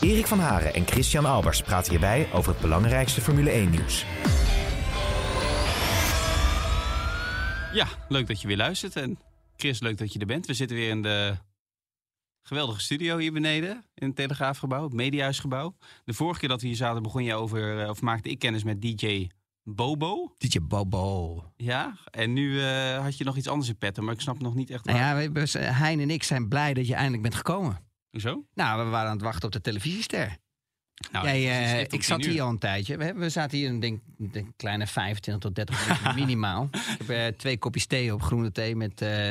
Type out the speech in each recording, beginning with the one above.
Erik van Haren en Christian Albers praten hierbij over het belangrijkste Formule 1-nieuws. Ja, leuk dat je weer luistert. En Chris, leuk dat je er bent. We zitten weer in de geweldige studio hier beneden in het Telegraafgebouw, het Mediahuisgebouw. De vorige keer dat we hier zaten begon je over, eh, of maakte ik kennis met DJ Bobo. DJ Bobo. Ja, en nu eh, had je nog iets anders in petten, maar ik snap nog niet echt Nou waar. ja, Hein en ik zijn blij dat je eindelijk bent gekomen. Hoezo? Nou, we waren aan het wachten op de televisiester. Nou, Jij, is eh, ik zat uur. hier al een tijdje. We, we zaten hier een denk, denk kleine 25 tot 30 minuten minimaal. Ik heb eh, twee kopjes thee op groene thee met eh,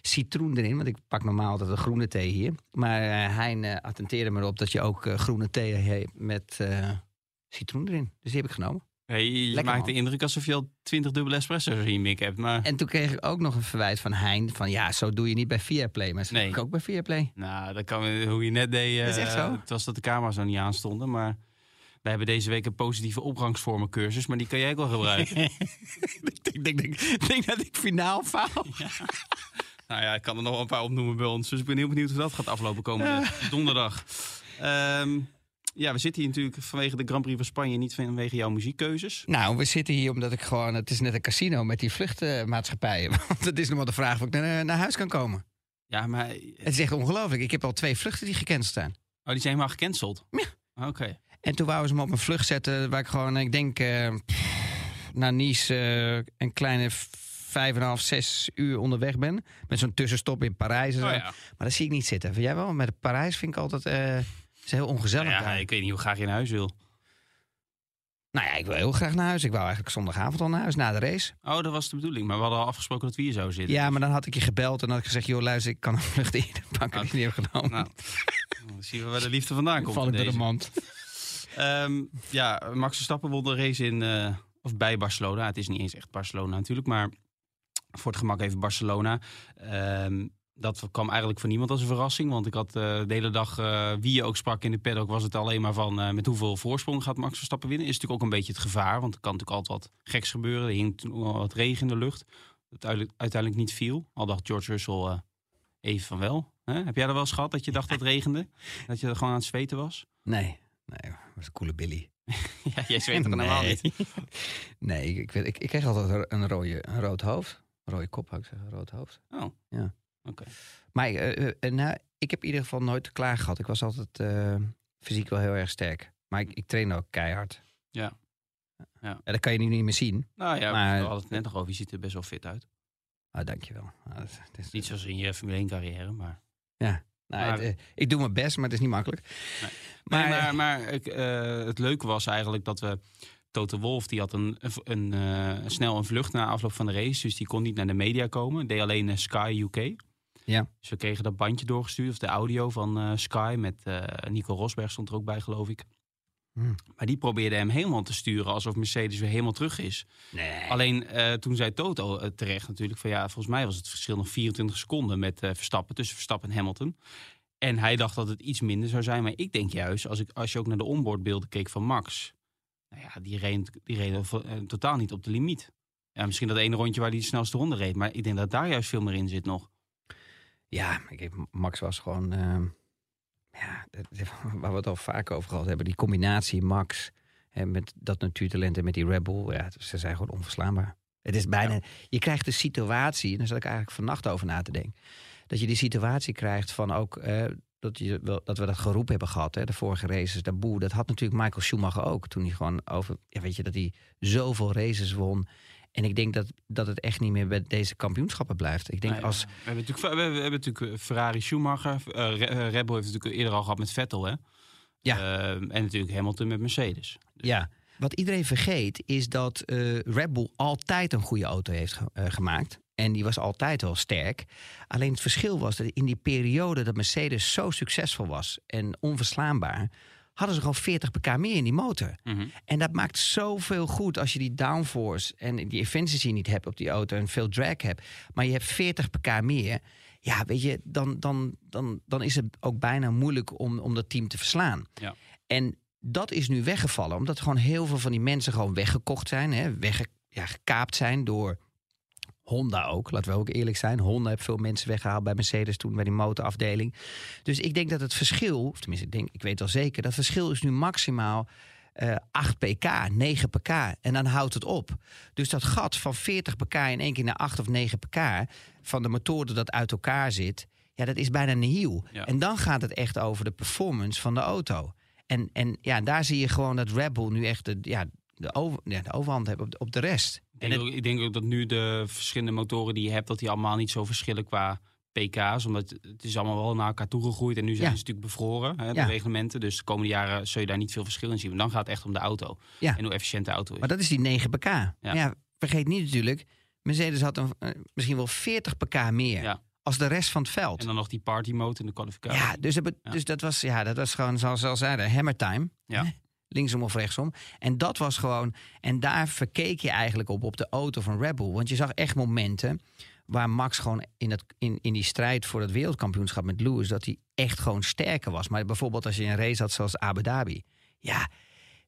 citroen erin. Want ik pak normaal altijd een groene thee hier. Maar Hein attenteerde me erop dat je ook groene thee hebt met citroen erin. Dus die heb ik genomen. Hey, je Lekker, maakt man. de indruk alsof je al 20 dubbele espresso's in je mik hebt. Maar En toen kreeg ik ook nog een verwijt van Hein. Van ja, zo doe je niet bij Viaplay. Maar zo Nee. doe ik ook bij Viaplay. nou, dat kan hoe je net deed. Dat is eh, echt zo? Het was dat de camera's nog niet aanstonden, maar... We hebben deze week een positieve opgangsvormen cursus, maar die kan jij ook wel gebruiken. ik denk, denk, denk dat ik finaal faal. Nou ja, ik kan er nog een paar opnoemen bij ons. Dus ik ben heel benieuwd hoe dat gaat aflopen komende donderdag. Ehm, ja, we zitten hier natuurlijk vanwege de Grand Prix van Spanje, niet vanwege jouw muziekkeuzes. Nou, we zitten hier omdat ik gewoon... Het is net een casino met die vluchtmaatschappijen. Want het is nog maar de vraag of ik naar, naar huis kan komen. Ja, maar Het is echt ongelooflijk. Ik heb al twee vluchten die gecanceld zijn. oh, die zijn helemaal gecanceld. Ja. Oké. En toen wouden ze me op een vlucht zetten waar ik gewoon, ik denk, eh, naar Nice eh, een kleine vijf en een half, zes uur onderweg ben. Met zo'n tussenstop in Parijs. En zo. Oh, ja. Maar dat zie ik niet zitten. Vind jij wel? Met Parijs vind ik altijd eh, is heel ongezellig. ja, ik weet niet hoe graag je naar huis wil. Nou ja, ik wil heel graag naar huis. Ik wou eigenlijk zondagavond al naar huis, na de race. Oh, dat was de bedoeling. Maar we hadden al afgesproken dat we hier zouden zitten. Ja, maar dan had ik je gebeld en dan had ik gezegd... joh, luister, ik kan een vlucht in pakken die ik niet heb genomen. Nou, dan zien we waar de liefde vandaan komt. val ik door de mand. Ehm, ja, Max Verstappen won de race in, eh, of bij Barcelona. Het is niet eens echt Barcelona natuurlijk, maar voor het gemak even Barcelona. Ehm, dat kwam eigenlijk voor niemand als een verrassing. Want ik had eh, de hele dag, eh, wie je ook sprak in de paddock, was het alleen maar van eh, met hoeveel voorsprong gaat Max Verstappen winnen. Is natuurlijk ook een beetje het gevaar, want er kan natuurlijk altijd wat geks gebeuren. Er hing wat regen in de lucht. Dat uiteindelijk, niet viel. Al dacht George Russell even van wel. Hè? Heb jij er wel eens gehad dat je dacht dat het regende? Dat je er gewoon aan het zweten was? Nee, nee, dat was een coole Billy. Ja, jij zweet er helemaal niet. nee, ik, ik, weet- ik, ik kreeg altijd een, rode, een rood hoofd. Een rode kop, zou ik zeggen, een rood hoofd. Oh, Ja. Maar eh, eh, eh, nou, ik heb in ieder geval nooit klaar gehad. Ik was altijd fysiek wel heel erg sterk. Maar ik, ik train ook keihard. Ja. Ja, dat kan je nu niet meer zien. Nou ja, Maar- we hadden het net nog over. Je ziet er best wel fit uit. Ah, dankjewel. Ah, dat, dat is- Niet zoals in je Formule 1 carrière, maar... Nou, maar- het, eh, ik doe mijn best, maar het is niet makkelijk. Maar, Maar- maar, maar ik, het leuke was eigenlijk dat we... Toto Wolf die had een, een, snel een vlucht na afloop van de race. Dus die kon niet naar de media komen. Deed alleen Sky UK. Ja. Dus we kregen dat bandje doorgestuurd. Of de audio van eh, Sky. Met eh, Nico Rosberg stond er ook bij, geloof ik. Hmm. Maar die probeerde hem helemaal te sturen. Alsof Mercedes weer helemaal terug is. Nee. Alleen eh, toen zei Toto terecht natuurlijk van ja, volgens mij was het verschil nog 24 seconden met eh, Verstappen tussen Verstappen en Hamilton. En hij dacht dat het iets minder zou zijn. Maar ik denk juist, als, ik, als je ook naar de onboardbeelden keek van Max. Nou ja, die reed, die reed totaal niet op de limiet. Ja, misschien dat ene rondje waar hij de snelste ronde reed. Maar ik denk dat daar juist veel meer in zit nog. Ja, Max was gewoon. ehm, ja, waar we het al vaak over gehad hebben. Die combinatie Max hè, met dat natuurtalent en met die Red Bull. Ja, ze zijn gewoon onverslaanbaar. Het is bijna. Je krijgt de situatie, en daar zat ik eigenlijk vannacht over na te denken. Dat je die situatie krijgt van ook. eh, dat, je, dat we dat geroep hebben gehad, hè, de vorige races, de boe. Dat had natuurlijk Michael Schumacher ook. Toen hij gewoon over. Ja, weet je, dat hij zoveel races won. En ik denk dat, dat het echt niet meer bij deze kampioenschappen blijft. Ik denk Nou ja, als. we, hebben natuurlijk, we, hebben, natuurlijk Ferrari Schumacher. eh, eh, Red Bull heeft natuurlijk eerder al gehad met Vettel. Hè? Ja. Eh, en natuurlijk Hamilton met Mercedes. Ja. Wat iedereen vergeet is dat eh, Red Bull altijd een goede auto heeft ge- eh, gemaakt. En die was altijd wel sterk. Alleen het verschil was dat in die periode dat Mercedes zo succesvol was en onverslaanbaar, hadden ze gewoon 40 pk meer in die motor. Mhm. En dat maakt zoveel goed als je die downforce en die efficiency niet hebt op die auto en veel drag hebt. Maar je hebt 40 pk meer. Ja, weet je, dan, dan, dan, dan is het ook bijna moeilijk om, om dat team te verslaan. Ja. En dat is nu weggevallen, omdat gewoon heel veel van die mensen gewoon weggekocht zijn, hè, wegge, ja, gekaapt zijn door Honda ook. Laten we ook eerlijk zijn. Honda heeft veel mensen weggehaald bij Mercedes toen bij die motorafdeling. Dus ik denk dat het verschil, of tenminste, ik, denk, ik weet wel zeker, dat verschil is nu maximaal eh 8 pk, 9 pk. En dan houdt het op. Dus dat gat van 40 pk in één keer naar 8 of 9 pk van de motoren dat uit elkaar zit, ja, dat is bijna nihil. Ja. En dan gaat het echt over de performance van de auto. En, en ja, daar zie je gewoon dat Red Bull nu echt de, ja, de, over, ja, de overhand heeft op de, op de rest. Ik denk, ook, ik denk ook dat nu de verschillende motoren die je hebt, dat die allemaal niet zo verschillen qua pk's. Omdat het is allemaal wel naar elkaar toegegroeid. En nu zijn Ja. ze natuurlijk bevroren, hè, de Ja. reglementen. Dus de komende jaren zul je daar niet veel verschil in zien. Maar dan gaat het echt om de auto. Ja. En hoe efficiënt de auto is. Maar dat is die 9 pk. Ja. vergeet niet natuurlijk, Mercedes had een, eh, misschien wel 40 pk meer Ja. als de rest van het veld. En dan nog die party mode in de kwalificatie. Ja, dus, dat, dus dat, was, ja, dat was gewoon, zoals ze al zeiden, hammer time. Ja. Linksom of rechtsom. En dat was gewoon. En daar verkeek je eigenlijk op, op de auto van Red Bull. Want je zag echt momenten waar Max gewoon in, het, in, in die strijd voor het wereldkampioenschap met Lewis. dat hij echt gewoon sterker was. Maar bijvoorbeeld als je een race had zoals Abu Dhabi. Ja.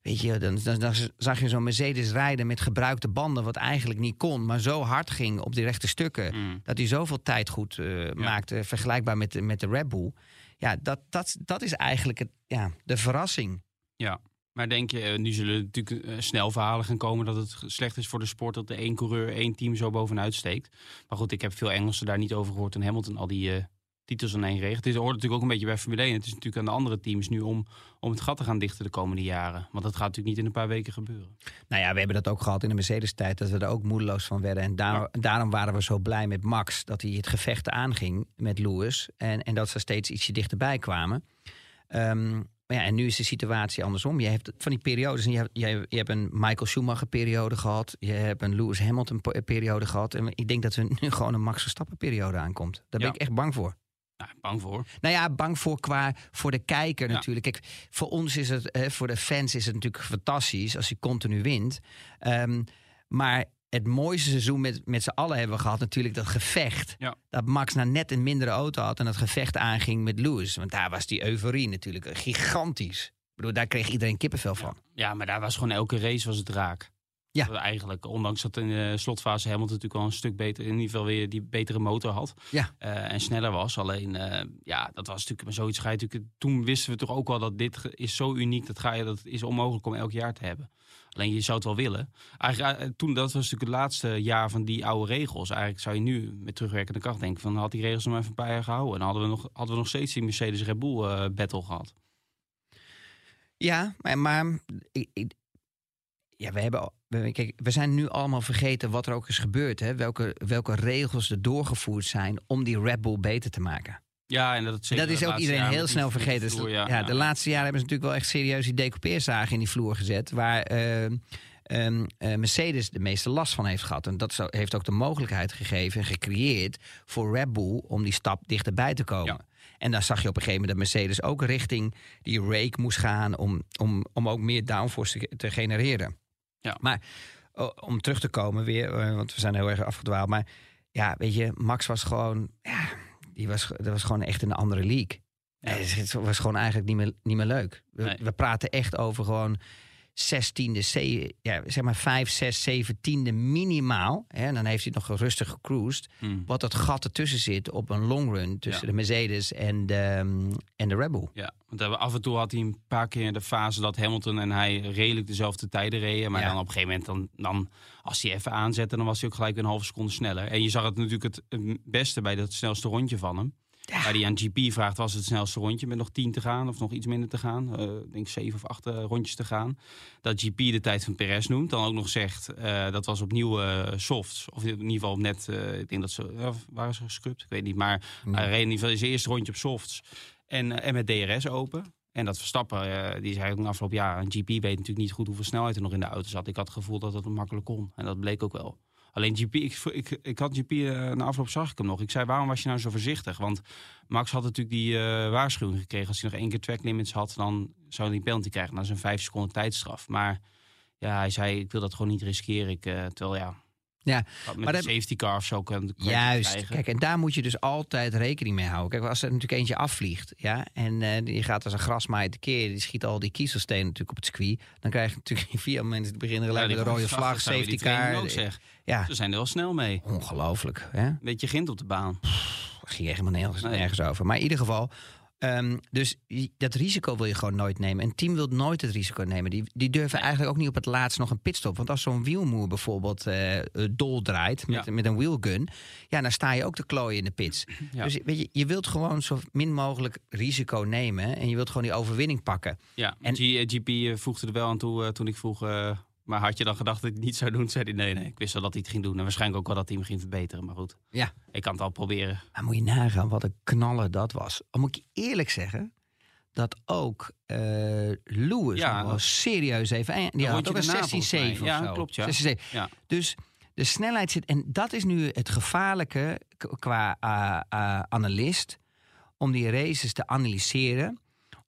Weet je, dan, dan, dan zag je zo'n Mercedes rijden met gebruikte banden, wat eigenlijk niet kon, maar zo hard ging op die rechte stukken Mm. dat hij zoveel tijd goed eh, maakte, vergelijkbaar met, de- met de Red Bull. Ja, dat, dat, dat is eigenlijk het, ja, de verrassing. Ja. Maar denk je, eh, nu zullen er natuurlijk eh, snel verhalen gaan komen dat het slecht is voor de sport dat er één coureur, één team zo bovenuit steekt. Maar goed, ik heb veel Engelsen daar niet over gehoord en Hamilton al die eh, titels aan één. Het is- hoort natuurlijk ook een beetje bij Formule 1. Het is natuurlijk aan de andere teams nu om, om het gat te gaan dichten de komende jaren. Want dat gaat natuurlijk niet in een paar weken gebeuren. Nou ja, we hebben dat ook gehad in de Mercedes-tijd, dat we er ook moedeloos van werden. En daar, daarom waren we zo blij met Max, dat hij het gevecht aanging met Lewis. En, en dat ze steeds ietsje dichterbij kwamen. Ehm, maar ja, en nu is de situatie andersom. Je hebt van die periodes, en je hebt, je, je hebt een Michael Schumacher-periode gehad. Je hebt een Lewis Hamilton-periode gehad. En ik denk dat er nu gewoon een Max Verstappen-periode aankomt. Daar ben Ja. ik echt bang voor. Nou, bang voor. Nou ja, bang voor qua voor de kijker Ja. natuurlijk. Kijk, voor ons is het, voor de fans is het natuurlijk fantastisch als hij continu wint. Ehm, maar het mooiste seizoen met, met z'n allen hebben we gehad natuurlijk dat gevecht. Ja. Dat Max nou net een mindere auto had en dat gevecht aanging met Lewis. Want daar was die euforie natuurlijk gigantisch. Ik bedoel, daar kreeg iedereen kippenvel van. Ja, maar daar was gewoon elke race was het raak. Ja. Eigenlijk, ondanks dat in de slotfase Hamilton natuurlijk al een stuk beter, in ieder geval weer die betere motor had. Ja. eh, en sneller was. Alleen, eh, ja, dat was natuurlijk, maar zoiets ga je natuurlijk, toen wisten we toch ook wel dat dit is zo uniek, dat ga je, dat is onmogelijk om elk jaar te hebben. Alleen je zou het wel willen. Eigenlijk, eh, toen, dat was natuurlijk het laatste jaar van die oude regels. Eigenlijk zou je nu met terugwerkende kracht denken van had die regels nog maar even een paar jaar gehouden. En hadden we nog, hadden we nog steeds die Mercedes Red Bull battle gehad. Ja, maar, maar ik, ik- ja, we, hebben, kijk, we zijn nu allemaal vergeten wat er ook is gebeurd. Hè? Welke, welke regels er doorgevoerd zijn om die Red Bull beter te maken. Ja, en dat, zeker dat is ook iedereen heel snel vergeten. vloer, ja, ja, De laatste jaren hebben ze natuurlijk wel echt serieus die decoupeerzagen in die vloer gezet. Waar eh, ehm, eh, Mercedes de meeste last van heeft gehad. En dat zo- heeft ook de mogelijkheid gegeven en gecreëerd voor Red Bull om die stap dichterbij te komen. Ja. En dan zag je op een gegeven moment dat Mercedes ook richting die rake moest gaan om, om, om ook meer downforce te, te genereren. Ja. Maar oh, om terug te komen weer, eh, want we zijn heel erg afgedwaald. Maar ja, weet je, Max was gewoon, ja, die was, dat was gewoon echt een andere league. Ja. Nee, het was gewoon eigenlijk niet meer, niet meer leuk. We, Nee. we praten echt over gewoon zestiende, ze- ja, zeg maar vijf, zes, zeventiende minimaal. Hè, en dan heeft hij nog rustig gecruised. Hmm. Wat dat gat ertussen zit op een long run tussen Ja. de Mercedes en de, en de Red Bull. Ja, want af en toe had hij een paar keer de fase dat Hamilton en hij redelijk dezelfde tijden reden. Maar Ja. dan op een gegeven moment, dan, dan, als hij even aanzette, dan was hij ook gelijk een halve seconde sneller. En je zag het natuurlijk het beste bij dat snelste rondje van hem. Waar hij aan GP vraagt, was het snelste rondje met nog tien te gaan of nog iets minder te gaan. Eh, Ik denk zeven of acht eh, rondjes te gaan. Dat GP de tijd van Perez noemt. Dan ook nog zegt, eh, dat was opnieuw softs. Of in ieder geval op net, ik denk dat ze, ja, waren ze gescrupt? Ik weet niet. Maar hij reed in ieder geval zijn eerste rondje op softs. En, en met DRS open. En dat Verstappen, die zei ook een afgelopen jaar... een GP weet natuurlijk niet goed hoeveel snelheid er nog in de auto zat. Ik had het gevoel dat het makkelijk kon. En dat bleek ook wel. Alleen GP, ik, ik, had GP uh, na afloop zag ik hem nog. Ik zei, waarom was je nou zo voorzichtig? Want Max had natuurlijk die uh, waarschuwing gekregen. Als hij nog één keer track limits had, dan zou hij die penalty krijgen. Dat is een vijf seconden tijdstraf. Maar ja, hij zei, ik wil dat gewoon niet riskeren. Ik, uh, terwijl ja, ja, met maar een safety car of zo kan, kan Juist, kijk, en daar moet je dus altijd rekening mee houden. Kijk, als er natuurlijk eentje afvliegt, ja, en uh, die gaat als een grasmaaier tekeer, die schiet al die kiezelstenen natuurlijk op het circuit, dan krijg je natuurlijk vier mensen die beginnen gelijk ja, met een rode vlag, safety car. Ook zeg. Ja. Ze zijn er wel snel mee. Ongelooflijk, hè? Beetje gint op de baan. Pff, ging helemaal nergens, nee. nergens over. Maar in ieder geval, Um, dus dat risico wil je gewoon nooit nemen. Een team wil nooit het risico nemen. Die, die durven eigenlijk ook niet op het laatst nog een pitstop. Want als zo'n wielmoer bijvoorbeeld uh, dol draait met, ja. met een wheelgun... ja, dan sta je ook te klooien in de pits. Ja. Dus weet je, je wilt gewoon zo min mogelijk risico nemen... en je wilt gewoon die overwinning pakken. Ja, en GP voegde er wel aan toe uh, toen ik vroeg... Uh, maar had je dan gedacht dat hij het niet zou doen? Zei hij nee, nee. Ik wist wel dat hij het ging doen. En waarschijnlijk ook wel dat hij hem ging verbeteren. Maar goed, ja. ik kan het al proberen. Maar moet je nagaan wat een knallen dat was. Al moet ik eerlijk zeggen dat ook uh, Lewis ja, was serieus even. Die had ook een 16-7 Ja, klopt ja. 16 ja. Dus de snelheid zit... En dat is nu het gevaarlijke qua uh, uh, analist... om die races te analyseren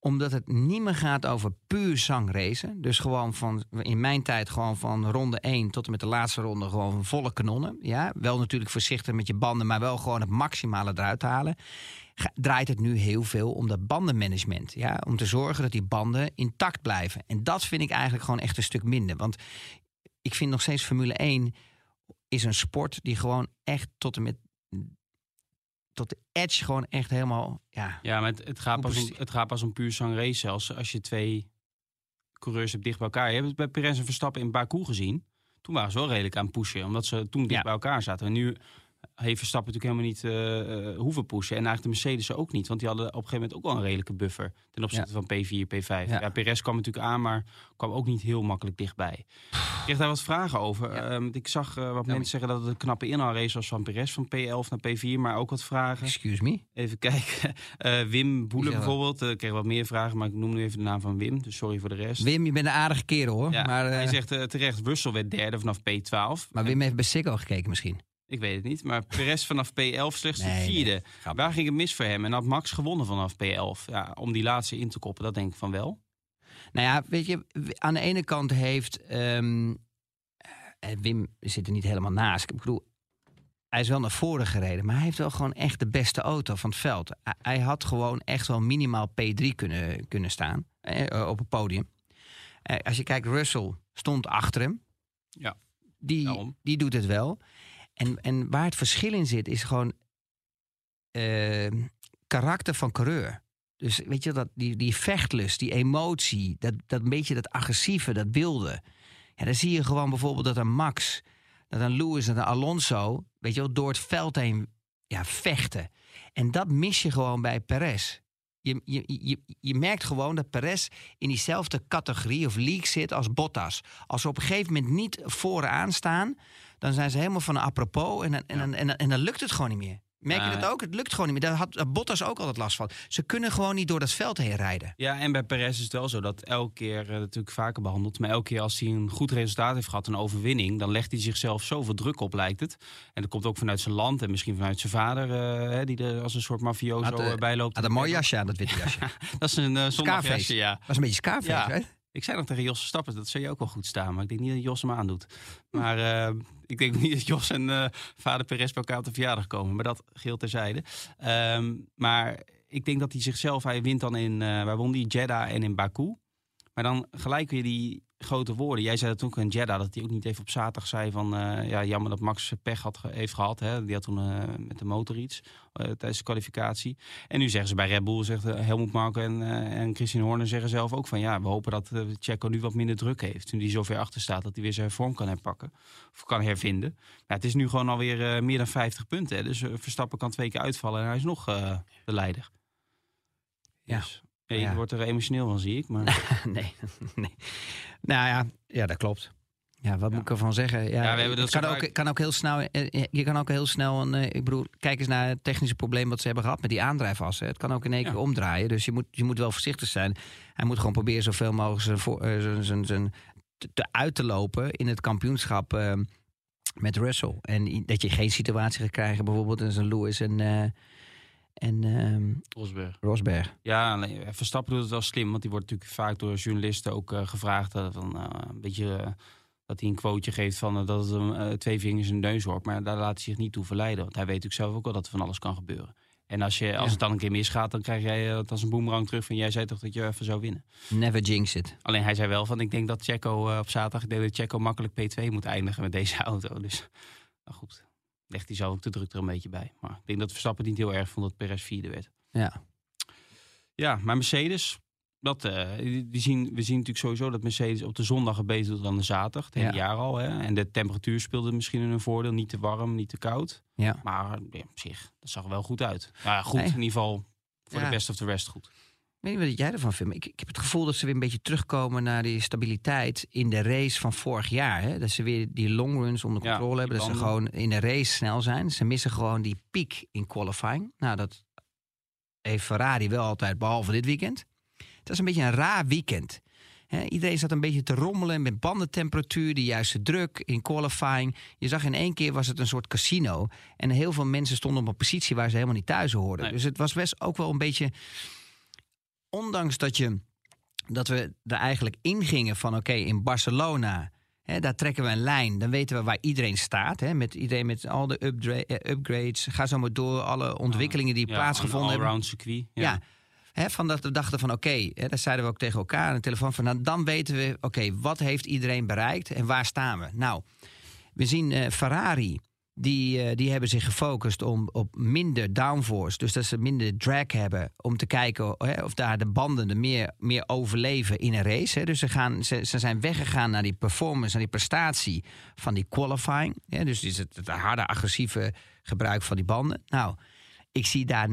omdat het niet meer gaat over puur zangracen. Dus gewoon van, in mijn tijd gewoon van ronde 1 tot en met de laatste ronde gewoon volle kanonnen. Ja, wel natuurlijk voorzichtig met je banden, maar wel gewoon het maximale eruit halen. Draait het nu heel veel om dat bandenmanagement. Ja, om te zorgen dat die banden intact blijven. En dat vind ik eigenlijk gewoon echt een stuk minder. Want ik vind nog steeds Formule 1 is een sport die gewoon echt tot en met tot de edge gewoon echt helemaal. Ja, ja maar het, het, gaat, pas om, het gaat pas om puur race zelfs. Als je twee coureurs hebt dicht bij elkaar. Je hebt het bij Perez en Verstappen in Baku gezien. Toen waren ze wel redelijk aan het pushen. Omdat ze toen dicht bij elkaar zaten. En nu heeft Verstappen natuurlijk helemaal niet uh, hoeven pushen. En eigenlijk de Mercedes ook niet. Want die hadden op een gegeven moment ook wel een redelijke buffer. Ten opzichte van P4, P5. Ja. ja. Perez kwam natuurlijk aan, maar kwam ook niet heel makkelijk dichtbij. Ik kreeg daar wat vragen over. Ja. Um, ik zag uh, wat mensen zeggen dat het een knappe inhaalrace was van Perez. Van P11 naar P4, maar ook wat vragen. Excuse me? Even kijken. Uh, Wim Boelen bijvoorbeeld. Ik kreeg wat meer vragen, maar ik noem nu even de naam van Wim. Dus sorry voor de rest. Wim, je bent een aardige kerel hoor. maar, hij zegt terecht, Russell werd derde vanaf P12. Maar Wim heeft bij Siggo gekeken misschien. Ik weet het niet. Maar Perez vanaf P11 slechts de vierde. Nee, Waar ging het mis voor hem? En had Max gewonnen vanaf P11? Ja, om die laatste in te koppen, dat denk ik van wel. Nou ja, weet je, aan de ene kant heeft um, Wim zit er niet helemaal naast. Ik bedoel, hij is wel naar voren gereden, maar hij heeft wel gewoon echt de beste auto van het veld. Hij had gewoon echt wel minimaal P3 kunnen, kunnen staan eh, op het podium. Eh, als je kijkt, Russell stond achter hem. Ja. Die, die doet het wel. En, en waar het verschil in zit, is gewoon uh, karakter van coureur. Dus weet je, dat, die, die vechtlust, die emotie, dat, dat beetje dat agressieve, dat wilde. Ja, dan zie je gewoon bijvoorbeeld dat een Max, dat een Lewis en een Alonso, weet je wel, door het veld heen ja, vechten. En dat mis je gewoon bij Perez. Je, je, je, je merkt gewoon dat Perez in diezelfde categorie of league zit als Bottas. Als ze op een gegeven moment niet vooraan staan, dan zijn ze helemaal van een apropos en, en, en, en, en dan lukt het gewoon niet meer. Merk je dat ook? Het lukt gewoon niet meer. Daar had Bottas ook altijd last van. Ze kunnen gewoon niet door dat veld heen rijden. Ja, en bij Perez is het wel zo dat elke keer, uh, natuurlijk vaker behandeld, maar elke keer als hij een goed resultaat heeft gehad, een overwinning, dan legt hij zichzelf zoveel druk op, lijkt het. En dat komt ook vanuit zijn land en misschien vanuit zijn vader, uh, die er als een soort mafioso uh, bijloopt. Had een mooi jasje aan, dat witte jasje. dat is een uh, zondagjasje, ja. Dat is een beetje ja. hè? Ik zei nog tegen Jos Stappen, dat zou je ook wel goed staan. Maar ik denk niet dat Jos hem aandoet. Maar uh, ik denk niet dat Jos en uh, vader Perez bij elkaar op de verjaardag komen. Maar dat geheel terzijde. Um, maar ik denk dat hij zichzelf, hij wint dan in, uh, waar won die? Jeddah en in Baku. Maar dan gelijk weer die grote woorden. Jij zei dat ook in Jeddah, dat hij ook niet even op zaterdag zei van... Uh, ja, jammer dat Max pech had, heeft gehad. Hè. Die had toen uh, met de motor iets uh, tijdens de kwalificatie. En nu zeggen ze bij Red Bull, zegt Helmut Marko en, en Christian Horner zeggen zelf ook van... ja, we hopen dat Checo nu wat minder druk heeft. Toen hij zo ver achter staat dat hij weer zijn vorm kan herpakken. Of kan hervinden. Ja, het is nu gewoon alweer meer dan 50 punten. Hè. Dus Verstappen kan twee keer uitvallen en hij is nog de leider. Ja. Dus, ja, je wordt er emotioneel van, zie ik. Maar... nee, nee. Nou ja, ja, dat klopt. Ja, wat moet ik ervan zeggen? Ja, ja we hebben dat kan, ook, kan ook heel snel. Eh, eh, je kan ook heel snel een. Eh, ik bedoel, kijk eens naar het technische probleem wat ze hebben gehad met die aandrijfassen. Het kan ook in één keer omdraaien. Dus je moet, je moet wel voorzichtig zijn. Hij moet gewoon proberen zoveel mogelijk zijn, zijn, zijn, zijn te uit te lopen in het kampioenschap. Uh, met Russell. En dat je geen situatie gaat krijgen, bijvoorbeeld als een Lewis en, eh, en ehm, Rosberg. Rosberg. Ja, alleen, eh, Verstappen doet het wel slim, want die wordt natuurlijk vaak door journalisten ook eh, gevraagd. eh, van, eh, een beetje, dat hij een quoteje geeft van dat het hem eh, twee vingers in de neus wordt. Maar daar laat hij zich niet toe verleiden. Want hij weet natuurlijk zelf ook wel dat er van alles kan gebeuren. En als, je, als Ja. het dan een keer misgaat, dan krijg jij het als een boemerang terug van jij zei toch dat je even zou winnen. Never jinx it. Alleen hij zei wel van ik denk dat Checo eh, op zaterdag, ik denk dat Checo makkelijk P2 moet eindigen met deze auto. Dus nou goed, legt hij zelf ook de druk er een beetje bij. Maar ik denk dat Verstappen niet heel erg vond dat Perez vierde werd. Ja. Ja, maar Mercedes, dat, eh, die, zien, we zien natuurlijk sowieso dat Mercedes op de zondag het beter doet dan de zaterdag. Het hele Ja. jaar al. Hè? En de temperatuur speelde misschien in hun voordeel. Niet te warm, niet te koud. Ja. Maar ja, op zich, dat zag er wel goed uit. Ja, goed, Nee. in ieder geval voor de best of the rest goed. Ik weet niet wat jij ervan vindt. Ik, ik heb het gevoel dat ze weer een beetje terugkomen naar die stabiliteit in de race van vorig jaar. Hè? Dat ze weer die long runs onder Ja, controle hebben. Dat ze gewoon in de race snel zijn. Ze missen gewoon die piek in qualifying. Nou, dat heeft Ferrari wel altijd, behalve dit weekend. Het was een beetje een raar weekend. Hè, iedereen zat een beetje te rommelen met bandentemperatuur, de juiste druk in qualifying. Je zag in één keer was het een soort casino. En heel veel mensen stonden op een positie waar ze helemaal niet thuis hoorden. Nee. Dus het was best ook wel een beetje ondanks dat, je, dat we er eigenlijk ingingen van oké, in Barcelona, hè, daar trekken we een lijn. Dan weten we waar iedereen staat. Hè, met iedereen met al de eh, upgrades. Ga zo maar door alle ontwikkelingen die Ja, plaatsgevonden hebben. allround circuit. Ja. Ja. Hè, van dat we dachten van oké, hè, daar zeiden we ook tegen elkaar aan de telefoon van nou, dan weten we oké, wat heeft iedereen bereikt en waar staan we? Nou, we zien eh, Ferrari. Die, eh, die hebben zich gefocust om, op minder downforce. Dus dat ze minder drag hebben. Om te kijken hè, of daar de banden er meer, meer overleven in een race. Hè. Dus ze, gaan, ze, ze zijn weggegaan naar die performance, naar die prestatie van die qualifying. Hè. Dus is het, het harde, agressieve gebruik van die banden. Nou, ik zie daar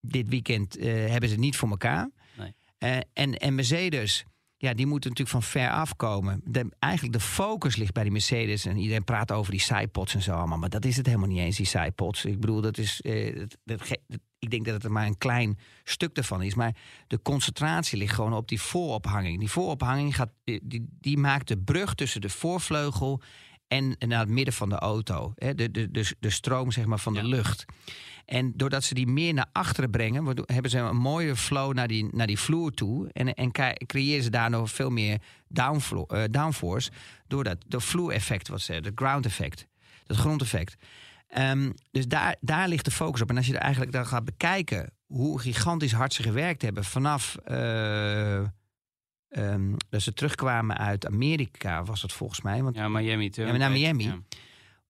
dit weekend eh, hebben ze het niet voor elkaar. Nee. Eh, en, en Mercedes, ja, die moeten natuurlijk van ver afkomen. De, eigenlijk de focus ligt bij die Mercedes. En iedereen praat over die sidepods en zo allemaal. Maar dat is het helemaal niet eens, die sidepods. Ik bedoel, dat is. eh, dat, ik denk dat het er maar een klein stuk ervan is. Maar de concentratie ligt gewoon op die voorophanging. Die voorophanging gaat, die, die, die maakt de brug tussen de voorvleugel en naar het midden van de auto. Hè, de, de, de, de stroom zeg maar, van de lucht. En doordat ze die meer naar achteren brengen, hebben ze een mooie flow naar die, naar die vloer toe. En, en creëren ze daar nog veel meer eh, downforce. Door dat de vloer-effect, wat ze het ground effect, het grondeffect. Ehm, dus daar, daar ligt de focus op. En als je er eigenlijk dan gaat bekijken hoe gigantisch hard ze gewerkt hebben vanaf eh, ehm, dat ze terugkwamen uit Amerika, was dat volgens mij. Want Ja, Miami. Ja, naar Miami. Ja.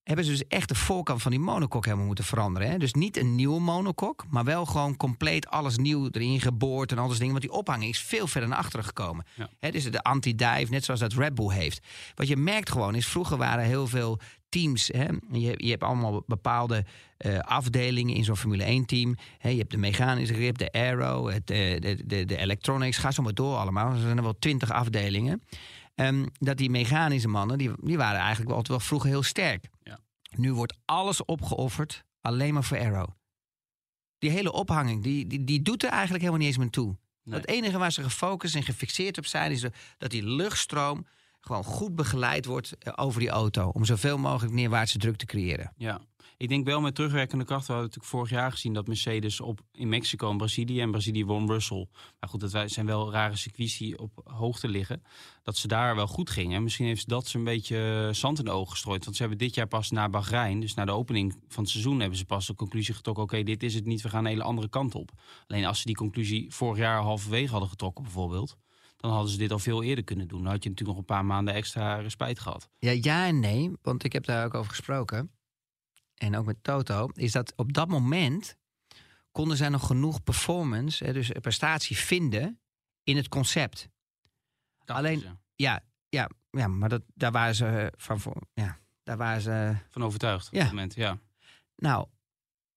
Hebben ze dus echt de voorkant van die monokok helemaal moeten veranderen. Hè? Dus niet een nieuwe monokok, maar wel gewoon compleet alles nieuw erin geboord en al dat dingen. Want die ophanging is veel verder naar achteren gekomen. Ja. Hè, dus de anti-dive, net zoals dat Red Bull heeft. Wat je merkt gewoon is, vroeger waren heel veel teams. Hè? Je, je hebt allemaal bepaalde eh, afdelingen in zo'n Formule 1 team. Hè? Je hebt de mechanische grip, de aero, het, eh, de, de, de electronics. Ga zo maar door allemaal. Er zijn er wel twintig afdelingen. Ehm, dat die mechanische mannen, die, die waren eigenlijk wel, altijd wel vroeger heel sterk. Ja. Nu wordt alles opgeofferd, alleen maar voor aero. Die hele ophanging, die, die, die doet er eigenlijk helemaal niet eens meer toe. Nee. Het enige waar ze gefocust en gefixeerd op zijn... is de- dat die luchtstroom gewoon goed begeleid wordt eh, over die auto... om zoveel mogelijk neerwaartse druk te creëren. Ja, ik denk wel met terugwerkende kracht. We hadden natuurlijk vorig jaar gezien dat Mercedes op in Mexico en Brazilië. En Brazilië won Russell. Maar goed, dat zijn wel rare circuits die op hoogte liggen. Dat ze daar wel goed gingen. Misschien heeft dat ze een beetje eh, zand in de ogen gestrooid. Want ze hebben dit jaar pas na Bahrein, dus na de opening van het seizoen, hebben ze pas de conclusie getrokken: oké, dit is het niet, we gaan een hele andere kant op. Alleen als ze die conclusie vorig jaar halverwege hadden getrokken, bijvoorbeeld. Dan hadden ze dit al veel eerder kunnen doen. Dan had je natuurlijk nog een paar maanden extra respijt gehad. Ja, ja en nee, want ik heb daar ook over gesproken. En ook met Toto. Is dat op dat moment konden zij nog genoeg performance, hè, dus prestatie vinden in het concept. Alleen- ze. Ja, ja, ja maar dat, daar waren ze eh, van voor. Ja, daar waren ze. Van overtuigd op Ja. dat moment, ja. Nou,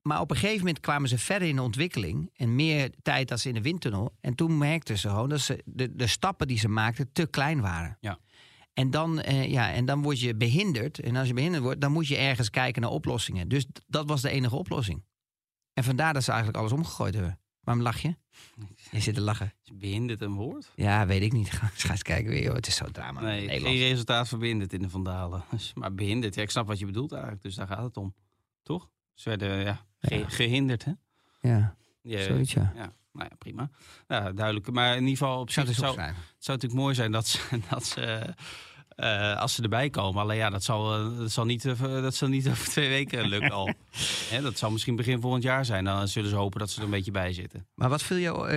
maar op een gegeven moment kwamen ze verder in de ontwikkeling en meer tijd als in de windtunnel. En toen merkten ze gewoon dat ze de, de stappen die ze maakten te klein waren. Ja. En dan, eh, ja, en dan word je behinderd. En als je behinderd wordt, dan moet je ergens kijken naar oplossingen. Dus dat was de enige oplossing. En vandaar dat ze eigenlijk alles omgegooid hebben. Waarom lach je? Je zit te lachen. Is behinderd een woord? Ja, weet ik niet. Ga ga eens kijken weer. joh. Het is zo drama. Nee, geen resultaat verbindend in de Vandalen. Maar behinderd, ja, ik snap wat je bedoelt eigenlijk. Dus daar gaat het om. Toch? Ze werden ja, ge- Ja. gehinderd, hè? Ja, Ja, zoiets ja. ja, nou ja, prima. Ja, duidelijk. Maar in ieder geval op zou zich het zou, het zou natuurlijk mooi zijn dat ze, dat ze eh, als ze erbij komen. Alleen ja, dat zal, eh, dat zal, niet, eh, dat zal niet over twee weken lukken al. Dat zal misschien begin volgend jaar zijn. Dan zullen ze hopen dat ze er een beetje bij zitten. Maar wat viel jou,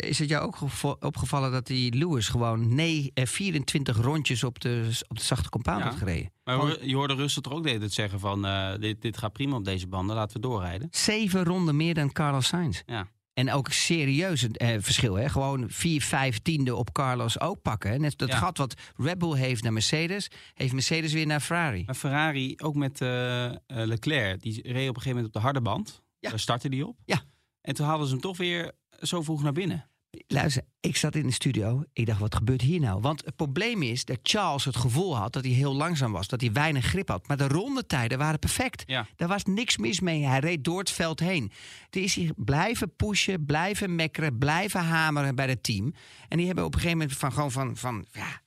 is het jou ook opgevallen dat die Lewis gewoon nee, eh, 24 rondjes op de, op de zachte compound Ja. had gereden? Maar je hoorde Russell toch ook de hele tijd zeggen van... dit, dit gaat prima op deze banden, laten we doorrijden. Zeven ronden meer dan Carlos Sainz. Ja. En ook serieus een eh, verschil. Hè? Gewoon vier, vijf tiende op Carlos ook pakken. hè. Net dat Ja. gat wat Red Bull heeft naar Mercedes, heeft Mercedes weer naar Ferrari. Maar Ferrari, ook met eh, eh, Leclerc, die reed op een gegeven moment op de harde band. Ja. Daar startte die op. Ja. En toen hadden ze hem toch weer zo vroeg naar binnen. Luister, ik zat in de studio. Ik dacht, wat gebeurt hier nou? Want het probleem is dat Charles het gevoel had dat hij heel langzaam was. Dat hij weinig grip had. Maar de rondetijden waren perfect. Ja. Daar was niks mis mee. Hij reed door het veld heen. Toen is hij blijven pushen, blijven mekkeren, blijven hameren bij het team. En die hebben op een gegeven moment van gewoon van, van ja,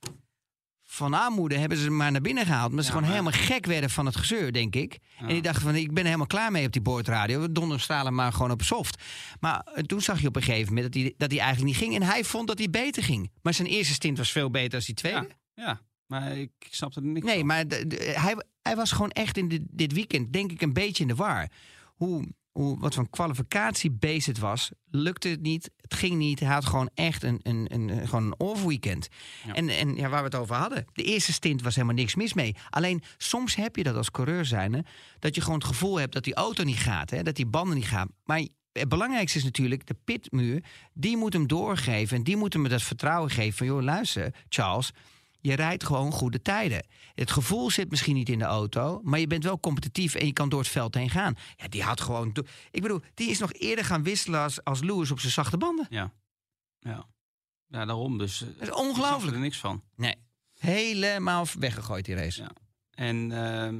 van armoede hebben ze maar naar binnen gehaald. Maar ze gewoon maar- helemaal gek werden van het gezeur, denk ik. Ja. En die dachten van, ik ben helemaal klaar mee op die boordradio. We donderstralen maar gewoon op soft. Maar eh, toen zag je op een gegeven moment dat hij, dat hij eigenlijk niet ging. En hij vond dat hij beter ging. Maar zijn eerste stint was veel beter dan die tweede. Ja, maar ik, snapte er niks Nee, van. maar hij, hij was gewoon echt in dit, dit weekend, denk ik, een beetje in de war. Hoe, hoe, wat voor kwalificatiebeest het was, lukte het niet. Het ging niet. Hij had gewoon echt een, een, een, een- gewoon een off-weekend. Ja. En, en ja, waar we het over hadden. De eerste stint was helemaal niks mis mee. Alleen soms heb je dat als coureur zijnde... dat je gewoon het gevoel hebt dat die auto niet gaat. Hè, dat die banden niet gaan. Maar het belangrijkste is natuurlijk de pitmuur. Die moet hem doorgeven. En die moet hem dat vertrouwen geven van... joh, luister, Charles... Je rijdt gewoon goede tijden. Het gevoel zit misschien niet in de auto, maar je bent wel competitief en je kan door het veld heen gaan. Ja, die had gewoon. Ik bedoel, die is nog eerder gaan wisselen als, als Lewis op zijn zachte banden. Ja. Ja. Ja, daarom. Dus, eh, Dat is ik ongelooflijk. er niks van. Nee. Helemaal weggegooid die race. Ja. En ehm,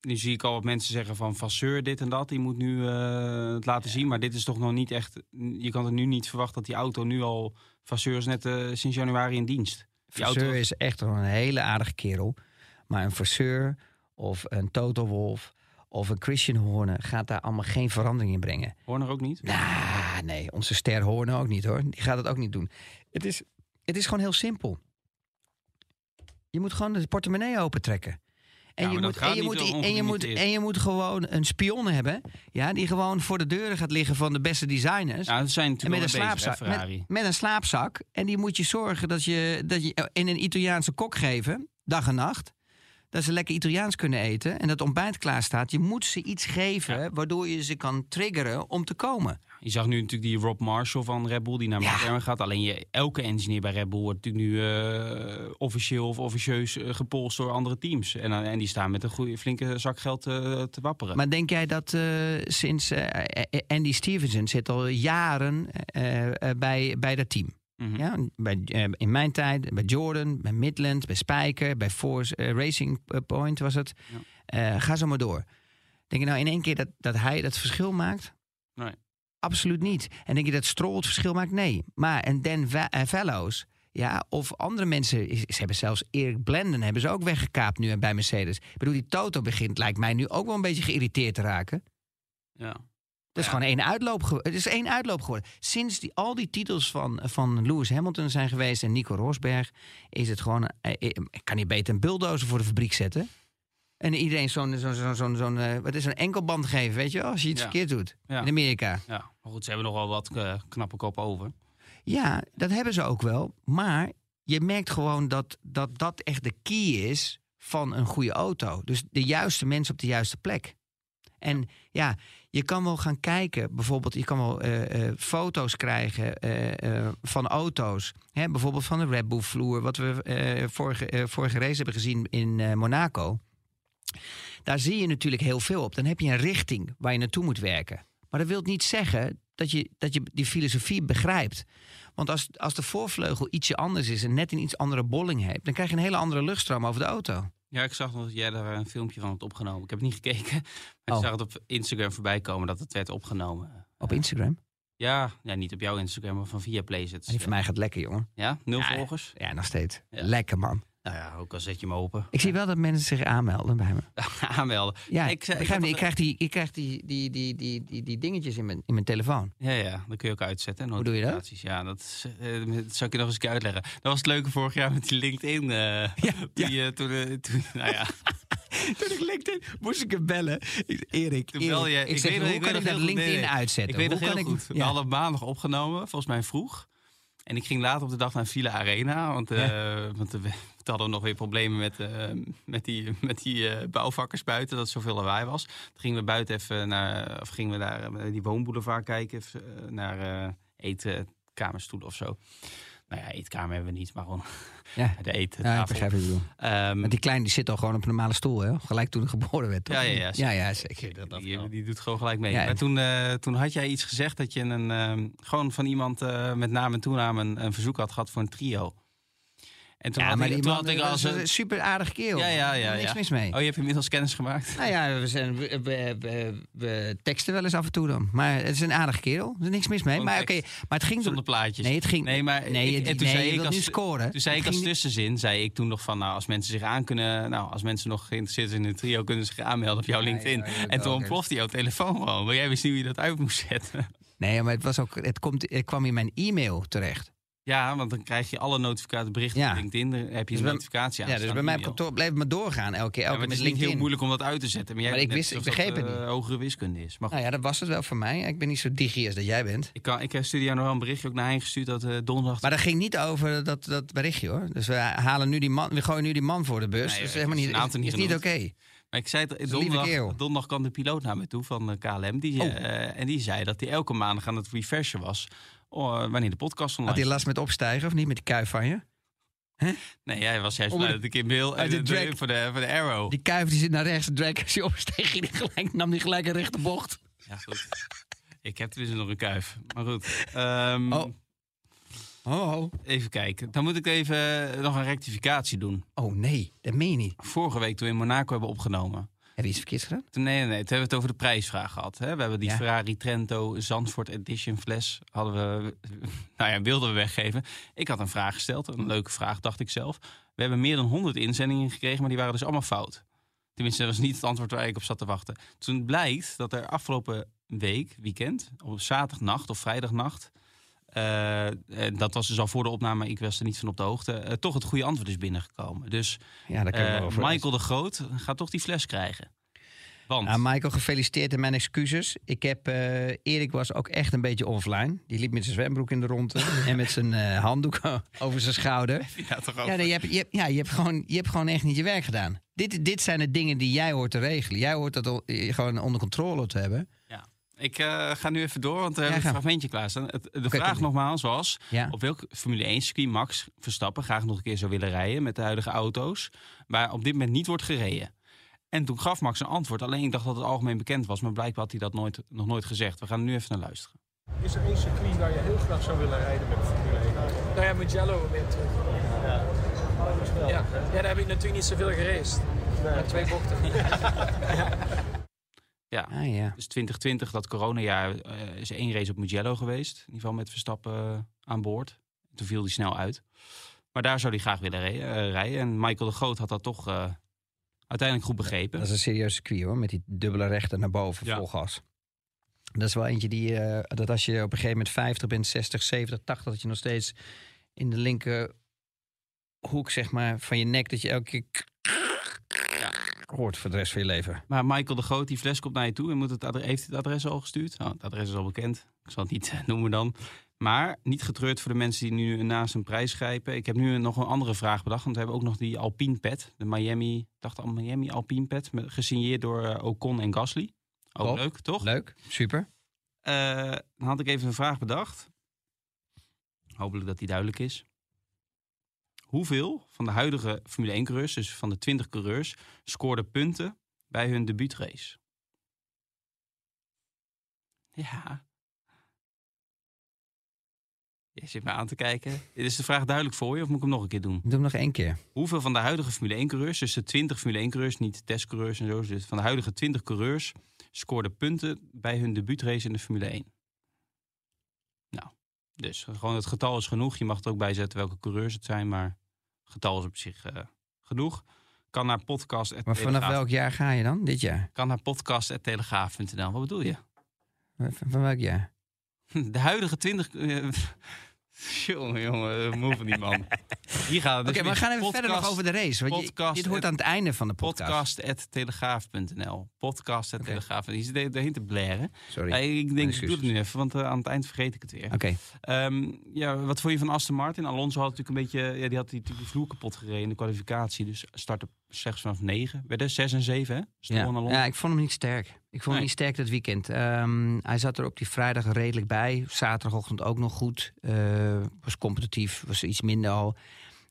nu zie ik al wat mensen zeggen van Vasseur dit en dat. Die moet nu eh, het laten zien. Maar dit is toch nog niet echt... Je kan er nu niet verwachten dat die auto nu al... Vasseur is net eh, sinds januari in dienst. Vasseur is echt een hele aardige kerel. Maar een Vasseur of een Toto Wolf of een Christian Horner gaat daar allemaal geen verandering in brengen. Horner ook niet? Nou, nee, onze ster Horner ook niet hoor. Die gaat het ook niet doen. Het is, het is gewoon heel simpel. Je moet gewoon de portemonnee opentrekken. En, je moet, en, je moet, en, je moet, ongelimiteerd. en je moet gewoon een spion hebben. Ja, die gewoon voor de deuren gaat liggen van de beste designers. Ja, dat zijn natuurlijk met een, bezig, hè, slaapzak, met, met een slaapzak. En die moet je zorgen dat je, dat je in een Italiaanse kok geven, dag en nacht. Dat ze lekker Italiaans kunnen eten en dat ontbijt klaar staat. Je moet ze iets geven Ja. waardoor je ze kan triggeren om te komen. Je zag nu natuurlijk die Rob Marshall van Red Bull die naar Ja. McLaren gaat. Alleen je, elke engineer bij Red Bull wordt natuurlijk nu eh, officieel of officieus eh, gepolst door andere teams. En, eh, en die staan met een goede, flinke zak geld te wapperen. Maar denk jij dat sinds Andy Stevenson zit al jaren bij, bij dat team? Mhm. Ja, bij, eh, in mijn tijd, bij Jordan, bij Midland, bij Spijker, bij Force eh, Racing Point was het. Eh, ga zo maar door. Denk je nou in één keer dat, dat hij dat verschil maakt? Nee. Absoluut niet. En denk je dat Stroll het verschil maakt? Nee. Maar en Dan eh, Fellows, ja, of andere mensen, ze hebben zelfs Erik Blenden hebben ze ook weggekaapt nu bij Mercedes. Ik bedoel, die Toto begint, lijkt mij nu ook wel een beetje geïrriteerd te raken. Ja. Het is Ja. gewoon één uitloop, het is één uitloop geworden. Sinds die, al die titels van, van Lewis Hamilton zijn geweest en Nico Rosberg, is het gewoon. eh, eh, Ik kan niet beter een bulldozer voor de fabriek zetten. En iedereen zo'n zo'n zo'n zo'n eh, wat is een enkelband geven, weet je, wel, als je iets Ja. verkeerd doet. Ja. In Amerika. ja, maar goed, ze hebben nog wel wat eh, knappe kop over. Ja, dat hebben ze ook wel. Maar je merkt gewoon dat dat, dat echt de key is van een goede auto. Dus de juiste mensen op de juiste plek. En ja, je kan wel gaan kijken. Bijvoorbeeld, je kan wel eh, eh, foto's krijgen eh, van auto's. Hè, bijvoorbeeld van de Red Bull vloer. Wat we vorige, vorige race hebben gezien in Monaco. Daar zie je natuurlijk heel veel op. Dan heb je een richting waar je naartoe moet werken. Maar dat wil niet zeggen dat je, dat je die filosofie begrijpt. Want als, als de voorvleugel ietsje anders is en net een iets andere bolling heeft, dan krijg je een hele andere luchtstroom over de auto. Ja, ik zag nog dat jij daar een filmpje van hebt opgenomen. Ik heb het niet gekeken, maar Oh. ik zag het op Instagram voorbij komen dat het werd opgenomen. Op Instagram. Ja, ja, niet op jouw Instagram, maar van Viaplay zit. En die van mij gaat lekker, jongen. Ja, nul Ja, volgers. Ja, nog steeds. Ja. Lekker, man. Nou ja, ook al zet je hem open. Ik zie wel dat mensen zich aanmelden bij me. Aanmelden. Ja, Ik ik, ik krijg die, ik krijg die, die, die, die, die, die dingetjes in mijn, in mijn telefoon. Ja, ja, dat kun je ook uitzetten. Hoe doe je dat? Ja, dat, is, eh, dat zal ik je nog eens een uitleggen. Dat was het leuke vorig jaar met die LinkedIn. eh die, eh, toen, toen, nou ja, Toen ik LinkedIn moest ik hem bellen. Ik- Erik, Toen Erik, je- ik, ik zeg, weet- hoe ik kan weet ik nog dat heel LinkedIn nee, nee. uitzetten? ik weet nog Hoe heel kan goed. We ja. hadden maandag opgenomen, volgens mij vroeg. En ik ging later op de dag naar Villa Arena. Want, eh, want we, hadden nog weer problemen met, eh, met die, met die eh, bouwvakkers buiten. Dat zoveel lawaai was. Toen gingen we buiten even naar... Of gingen we daar eh, die woonboulevard kijken. naar eh eetkamerstoelen of zo. Nou ja, eetkamer hebben we niet, maar gewoon Ja. de eten. Ja, ik begrijp wat je bedoelt. Ehm, Want die kleine die zit al gewoon op een normale stoel, hè? Gelijk toen hij geboren werd, toch? Ja, ja, ja, ja, zeker. ja, zeker. Dat, dat die, wel. die doet gewoon gelijk mee. Ja, maar en- toen, eh, toen had jij iets gezegd dat je een, ehm, gewoon van iemand eh, met naam en toenaam een, een verzoek had gehad voor een trio. En toen ja, had maar ik, toen had ik een... super aardig kerel. Ja, ja, ja, Niks ja. mis mee. Oh, je hebt inmiddels kennis gemaakt? Nou ja, we, zijn, we, we, we, teksten wel eens af en toe dan. Maar het is een aardig kerel. Er is niks mis mee. Maar oké, maar het ging... Zonder plaatjes. Nee, het ging... Nee, maar nee, ik- en toen nee, zei ik als- nu scoren. Toen zei ik als tussenzin, zei ik toen nog van, nou, als mensen zich aan kunnen, nou, als mensen nog geïnteresseerd zijn in een trio, kunnen ze zich aanmelden op jouw LinkedIn. en toen ontplofte jouw telefoon gewoon, maar jij wist niet hoe je dat uit moest zetten. Nee, maar het, was ook, het, komt, het kwam in mijn e-mail terecht. Ja, want dan krijg je alle notificatie berichten Ja. op LinkedIn, daar heb je Dus een notificatie aan. Ja, dus bij mij op kantoor bleef het maar doorgaan elke keer. Ja, Elke maar het is niet heel moeilijk om dat uit te zetten. Maar, jij Maar ik wist- ik begreep dat, het eh, hogere wiskunde is. Maar. Nou ja, dat was het wel voor mij. Ik ben niet zo digi als dat jij bent. Ik, kan, ik heb studio nog wel een berichtje ook naar hen gestuurd dat eh, donderdag... Maar dat ging niet over dat, dat berichtje hoor. Dus we halen nu die man, we gooien nu die man voor de bus. Nee, helemaal is niet, is, niet is niet oké. Maar ik zei het, lieve donderdag, donderdag kwam de piloot naar me toe van KLM. Die, Oh. eh, en die zei dat hij elke maandag aan het refreshen was. Oh, wanneer de podcast online Had hij last met opstijgen of niet met die kuif van je? Nee, hij was juist blij dat ik in beeld... uit de drag. voor, de, voor de Arrow. Die kuif die zit naar rechts, de drag als hij opsteeg, die gelijk, nam die gelijk een rechte bocht. Ja, goed. ik heb tenminste nog een kuif. Maar goed. Ehm, Oh. Oh, oh. Even kijken. Dan moet ik even nog een rectificatie doen. oh nee, dat meen je niet. Vorige week toen we in Monaco hebben opgenomen... Heb je iets verkeerds gedaan? Nee, nee, nee. Toen hebben we het over de prijsvraag gehad. Hè? We hebben die Ja. Ferrari Trento Zandvoort Edition fles. Hadden we, nou ja, wilden we weggeven. Ik had een vraag gesteld. Een leuke vraag, dacht ik zelf. We hebben meer dan 100 inzendingen gekregen, maar die waren dus allemaal fout. Tenminste, dat was niet het antwoord waar ik op zat te wachten. Toen blijkt dat er afgelopen week, weekend, op zaterdagnacht of vrijdagnacht. Eh, dat was dus al voor de opname, maar ik was er niet van op de hoogte. eh, toch het goede antwoord is binnengekomen. Dus Ja. Michael de Groot gaat toch die fles krijgen. Want Nou, Michael, gefeliciteerd en mijn excuses. Ik heb, Erik was ook echt een beetje offline. Die liep met zijn zwembroek in de ronde en met zijn handdoek over zijn schouder. ja, toch ook. Ja, nee, je, hebt, je, hebt- ja je, hebt gewoon, je hebt gewoon echt niet je werk gedaan. Dit, dit zijn de dingen die jij hoort te regelen. Jij hoort dat gewoon onder controle te hebben. Ik eh, ga nu even door, want we Ja, hebben een fragmentje klaarstaan. Het, de vraag nogmaals was Ja. op welk Formule 1 circuit Max Verstappen graag nog een keer zou willen rijden met de huidige auto's, waar op dit moment niet wordt gereden. En toen gaf Max een antwoord, alleen ik dacht dat het algemeen bekend was, maar blijkbaar had hij dat nooit, nog nooit gezegd. We gaan er nu even naar luisteren. Is er één circuit waar je heel graag zou willen rijden met de Formule 1? Nou ja, Mugello weer terug. Ja. ja, daar heb ik natuurlijk niet zoveel geraced. Met twee bochten. Ja, Ah ja. dus 2020, dat coronajaar, eh, is één race op Mugello geweest. In ieder geval met Verstappen eh, aan boord. Toen viel hij snel uit. Maar daar zou hij graag willen eh, rijden. En Michael de Groot had dat toch uiteindelijk goed begrepen. Dat is een serieus circuit hoor, met die dubbele rechten naar boven, Ja. vol gas. Dat is wel eentje die, dat als je op een gegeven moment 50 bent, 60, 70, 80, dat je nog steeds in de linker hoek zeg maar, van je nek, dat je elke keer hoort voor de rest van je leven. Maar Michael de Groot, die fles komt naar je toe. En moet het adres, heeft het adres al gestuurd? Oh, het adres is al bekend. Ik zal het niet eh, noemen dan. Maar niet getreurd voor de mensen die nu naast een prijs grijpen. Ik heb nu nog een andere vraag bedacht. Want we hebben ook nog die Alpine Pet. De Miami, ik dacht al Miami Alpine Pet. Gesigneerd door eh, Ocon en Gasly. Ook Top. leuk, toch? Leuk, super. Eh, dan had ik even een vraag bedacht. Hopelijk dat die duidelijk is. Hoeveel van de huidige Formule 1 coureurs, dus van de 20 coureurs, scoorden punten bij hun debuutrace? Ja. Je zit me aan te kijken. Is de vraag duidelijk voor je of moet ik hem nog een keer doen? Doe hem nog één keer. Hoeveel van de huidige Formule 1 coureurs, dus de 20 Formule 1 coureurs, niet testcoureurs en zo, dus van de huidige 20 coureurs, scoorden punten bij hun debuutrace in de Formule 1? Dus gewoon het getal is genoeg. Je mag er ook bij zetten welke coureurs het zijn, maar het getal is op zich eh, genoeg. Kan naar podcast. Maar vanaf welk jaar ga je dan? Dit jaar? Kan naar podcast.telegraaf.nl. Wat bedoel je? Van, van welk jaar? De huidige 20. jongen, jongen, moe van die man. Hier het. Oké, dus maar we gaan even podcast- verder nog over de race. Want je- dit hoort aan het einde van de podcast. Podcast.telegraaf.nl. Podcast.telegraaf. Die zit daarheen te blaren. Sorry. Ik denk, ik doe het nu even, want eh, aan het eind vergeet ik het weer. Oké. Ehm, ja, wat vond je van Aston Martin? Alonso had natuurlijk een beetje, ja, die had die, die vloer kapot gereden in de kwalificatie. Dus startte slechts vanaf 9. Werden 6 en 7, hè? Ja. Alonso. ja, ik vond hem niet sterk. Ik vond hem niet sterk dat weekend. Ehm, hij zat er op die vrijdag redelijk bij. Zaterdagochtend ook nog goed. Eh, was competitief, was iets minder al.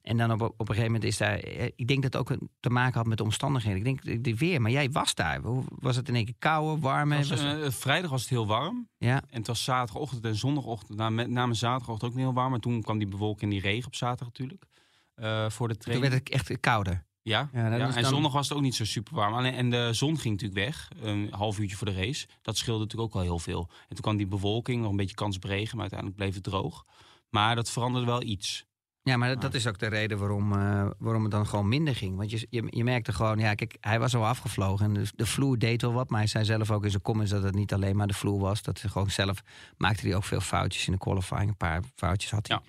En dan op, op een gegeven moment is daar... eh, Ik denk dat het ook te maken had met de omstandigheden. Ik denk de weer, maar jij was daar. Was het in één keer kouder, warmer? Het was, eh, vrijdag was het heel warm. ja, En het was zaterdagochtend en zondagochtend. Na, met name zaterdagochtend ook niet heel warm. Maar toen kwam die bewolking en die regen op zaterdag natuurlijk. voor de toen training. werd het echt kouder. Ja, Ja, en dan- zondag was het ook niet zo super warm. Alleen, en de zon ging natuurlijk weg, een half uurtje voor de race. Dat scheelde natuurlijk ook wel heel veel. En toen kwam die bewolking, nog een beetje kans op regen, maar uiteindelijk bleef het droog. Maar dat veranderde wel iets. Ja, maar dat, dat is ook de reden waarom, eh, waarom het dan gewoon minder ging. Want je, je, je merkte gewoon, ja, kijk, hij was al afgevlogen en de, de vloer deed wel wat. Maar hij zei zelf ook in zijn comments dat het niet alleen maar de vloer was. Dat hij gewoon zelf maakte hij ook veel foutjes in de qualifying. Een paar foutjes had hij.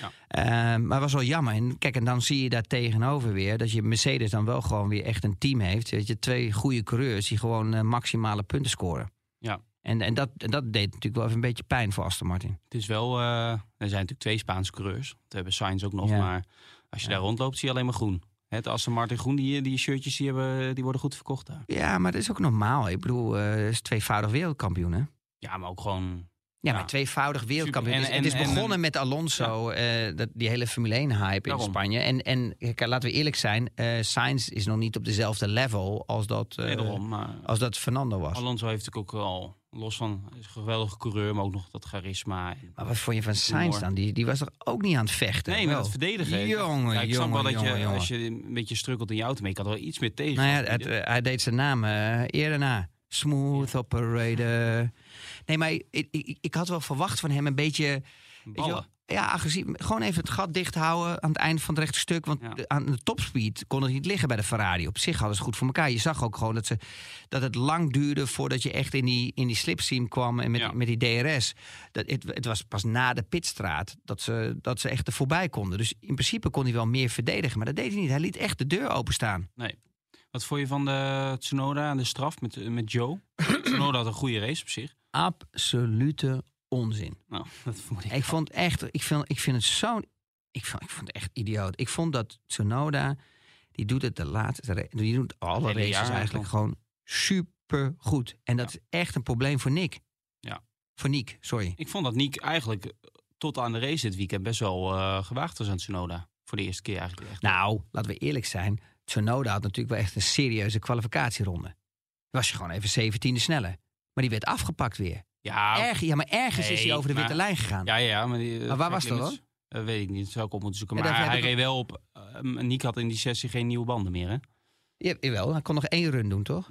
Ja, Eh, maar het was wel jammer. En kijk, en dan zie je daar tegenover weer dat je Mercedes dan wel gewoon weer echt een team heeft. Dat je twee goede coureurs die gewoon eh, maximale punten scoren. Ja. En, en dat, en dat deed natuurlijk wel even een beetje pijn voor Aston Martin. Het is wel, eh, er zijn natuurlijk twee Spaanse coureurs. We hebben Sainz ook nog, Ja. maar als je Ja. daar rondloopt zie je alleen maar groen. Het Aston Martin groen, die, die shirtjes die, hebben, die worden goed verkocht daar. Ja, maar dat is ook normaal. Ik bedoel, eh is tweevoudig wereldkampioen, hè? Ja, maar ook gewoon... Ja, Ja. maar tweevoudig wereldkampioen. Het En- het is en- begonnen met Alonso, eh, dat, die hele Formule 1-hype in Daarom. Spanje. En, en kijk, laten we eerlijk zijn, Sainz is nog niet op dezelfde level als dat, nee, daarom, maar als dat Fernando was. Alonso heeft natuurlijk ook al, los van, een geweldige coureur, maar ook nog dat charisma. En- Maar wat vond je van Sainz dan? Die, die was er ook niet aan het vechten? Nee, maar het verdedigen. Jongen, ja, ik snap jongen, wel dat jongen, je, als je een beetje strukkelt in je auto, maar kan er wel iets meer tegen. Nou ja, het, eh, hij deed zijn naam eh, eerder na. Smooth operator. Nee, maar ik, ik, ik had wel verwacht van hem een beetje... Ballen. Ja, agressief. Gewoon even het gat dicht houden aan het eind van het rechte stuk. Want Ja. aan de topspeed kon het niet liggen bij de Ferrari. Op zich hadden ze het goed voor elkaar. Je zag ook gewoon dat, ze, dat het lang duurde voordat je echt in die, in die slipstream kwam. En met, Ja. met die DRS. Dat, het, het was pas na de pitstraat dat ze, dat ze echt er voorbij konden. Dus in principe kon hij wel meer verdedigen. Maar dat deed hij niet. Hij liet echt de deur openstaan. Wat vond je van de Tsunoda en de straf met, met Joe? Tsunoda had een goede race op zich. Absolute onzin. Nou, dat vond ik. Ik vond echt, ik vind, ik vind het zo. Ik vond, ik vond het echt idioot. Ik vond dat Tsunoda, die doet het de laatste, die doet alle races eigenlijk eigenlijk. gewoon super goed. En dat is echt een probleem voor Nick. Ja. Voor Nick, sorry. Ik vond dat Nick eigenlijk tot aan de race dit weekend best wel eh, gewaagd was aan Tsunoda. Voor de eerste keer eigenlijk echt. Nou, laten we eerlijk zijn. Tsunoda had natuurlijk wel echt een serieuze kwalificatieronde. Was je gewoon even 17e sneller. Maar die werd afgepakt weer. Ja, Erg, ja, maar ergens is Nee, hij over de witte lijn gegaan. ja, ja, maar, die, eh, Maar waar was dat limits, eh, weet ik niet, dat zou ik op moeten zoeken. Ja, Maar hij heb ik reed wel op. eh, Nick had in die sessie geen nieuwe banden meer, hè? Ja, jawel, hij kon nog één run doen, toch?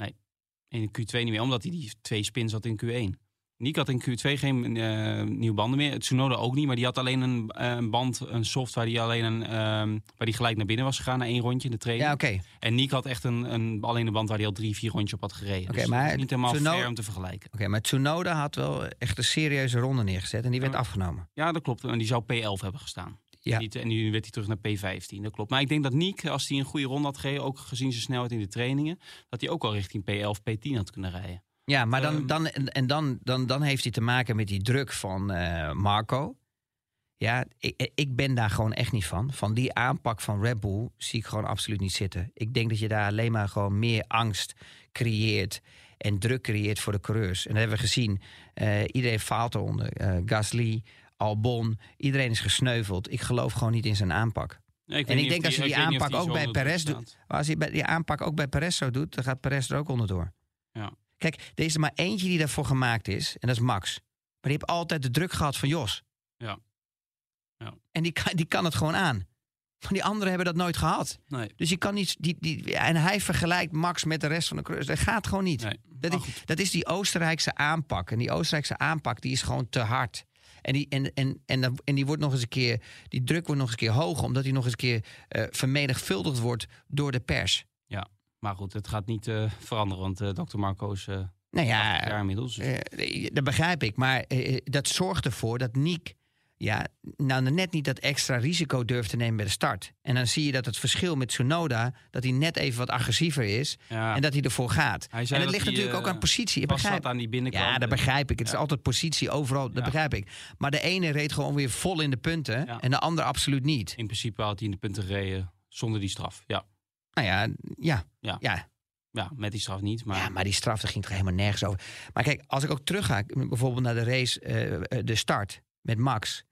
In Q2 niet meer, omdat hij die twee spins had in Q1. Nick had in Q2 geen eh, nieuwe banden meer. Tsunoda ook niet, maar die had alleen een, eh, een band, een soft waar die alleen een, ehm, waar die gelijk naar binnen was gegaan na één rondje in de training. Ja, oké. En Nick had echt een, een, alleen een band waar hij al drie, vier rondjes op had gereden. Oké, dus maar het is niet helemaal Tsunoda- fair om te vergelijken. Oké, maar Tsunoda had wel echt een serieuze ronde neergezet en die werd Ja. afgenomen. Ja, dat klopt. En die zou P11 hebben gestaan. Ja. En nu werd hij terug naar P15. Dat klopt. Maar ik denk dat Nick, als hij een goede ronde had gereden, ook gezien zijn snelheid in de trainingen, dat hij ook al richting P11, P10 had kunnen rijden. Ja, maar dan, Ehm. dan, en dan, dan, dan heeft hij te maken met die druk van eh, Marco. Ja, ik, ik ben daar gewoon echt niet van. Van die aanpak van Red Bull zie ik gewoon absoluut niet zitten. Ik denk dat je daar alleen maar gewoon meer angst creëert en druk creëert voor de coureurs. En dat hebben we gezien. Eh, iedereen faalt eronder. Eh Gasly, Albon, iedereen is gesneuveld. Ik geloof gewoon niet in zijn aanpak. Weet En ik denk als je die ik aanpak ook bij Perez doet- als bij- die aanpak ook bij Perez zo doet, dan gaat Perez er ook onderdoor. Ja. Kijk, er is er maar eentje die daarvoor gemaakt is. En dat is Max. Maar die heeft altijd de druk gehad van Jos. Ja. Ja. En die kan, die kan het gewoon aan. Maar die anderen hebben dat nooit gehad. Nee. Dus je kan niet. Die, die, en hij vergelijkt Max met de rest van de coureurs. Dat gaat gewoon niet. nee. Dat, is, goed. dat is die Oostenrijkse aanpak. En die Oostenrijkse aanpak die is gewoon te hard. En die, en, en, en, en die wordt nog eens een keer, die druk wordt nog eens een keer hoog, omdat die nog eens een keer eh, vermenigvuldigd wordt door de pers. Maar goed, het gaat niet eh, veranderen, want eh Dr. Marco is eh Nou 80 ja, jaar inmiddels. dus- dat begrijp ik. Maar dat zorgt ervoor dat Niek ja, nou net niet dat extra risico durft te nemen bij de start. En dan zie je dat het verschil met Tsunoda, dat hij net even wat agressiever is ja. en dat hij ervoor gaat. Hij En dat dat ligt natuurlijk ook aan positie. Ik begrijp, aan die binnenkant. ja, dat begrijp ik. Het is altijd positie overal, dat Ja. begrijp ik. Maar de ene reed gewoon weer vol in de punten en de andere absoluut niet. In principe had hij in de punten gereden zonder die straf. Ja, Nou ja, ja, Ja. ja. ja met die straf niet. Maar, Ja, maar die straf daar ging toch helemaal nergens over. Maar kijk, als ik ook terug ga, bijvoorbeeld naar de race, eh, eh, de start met Max.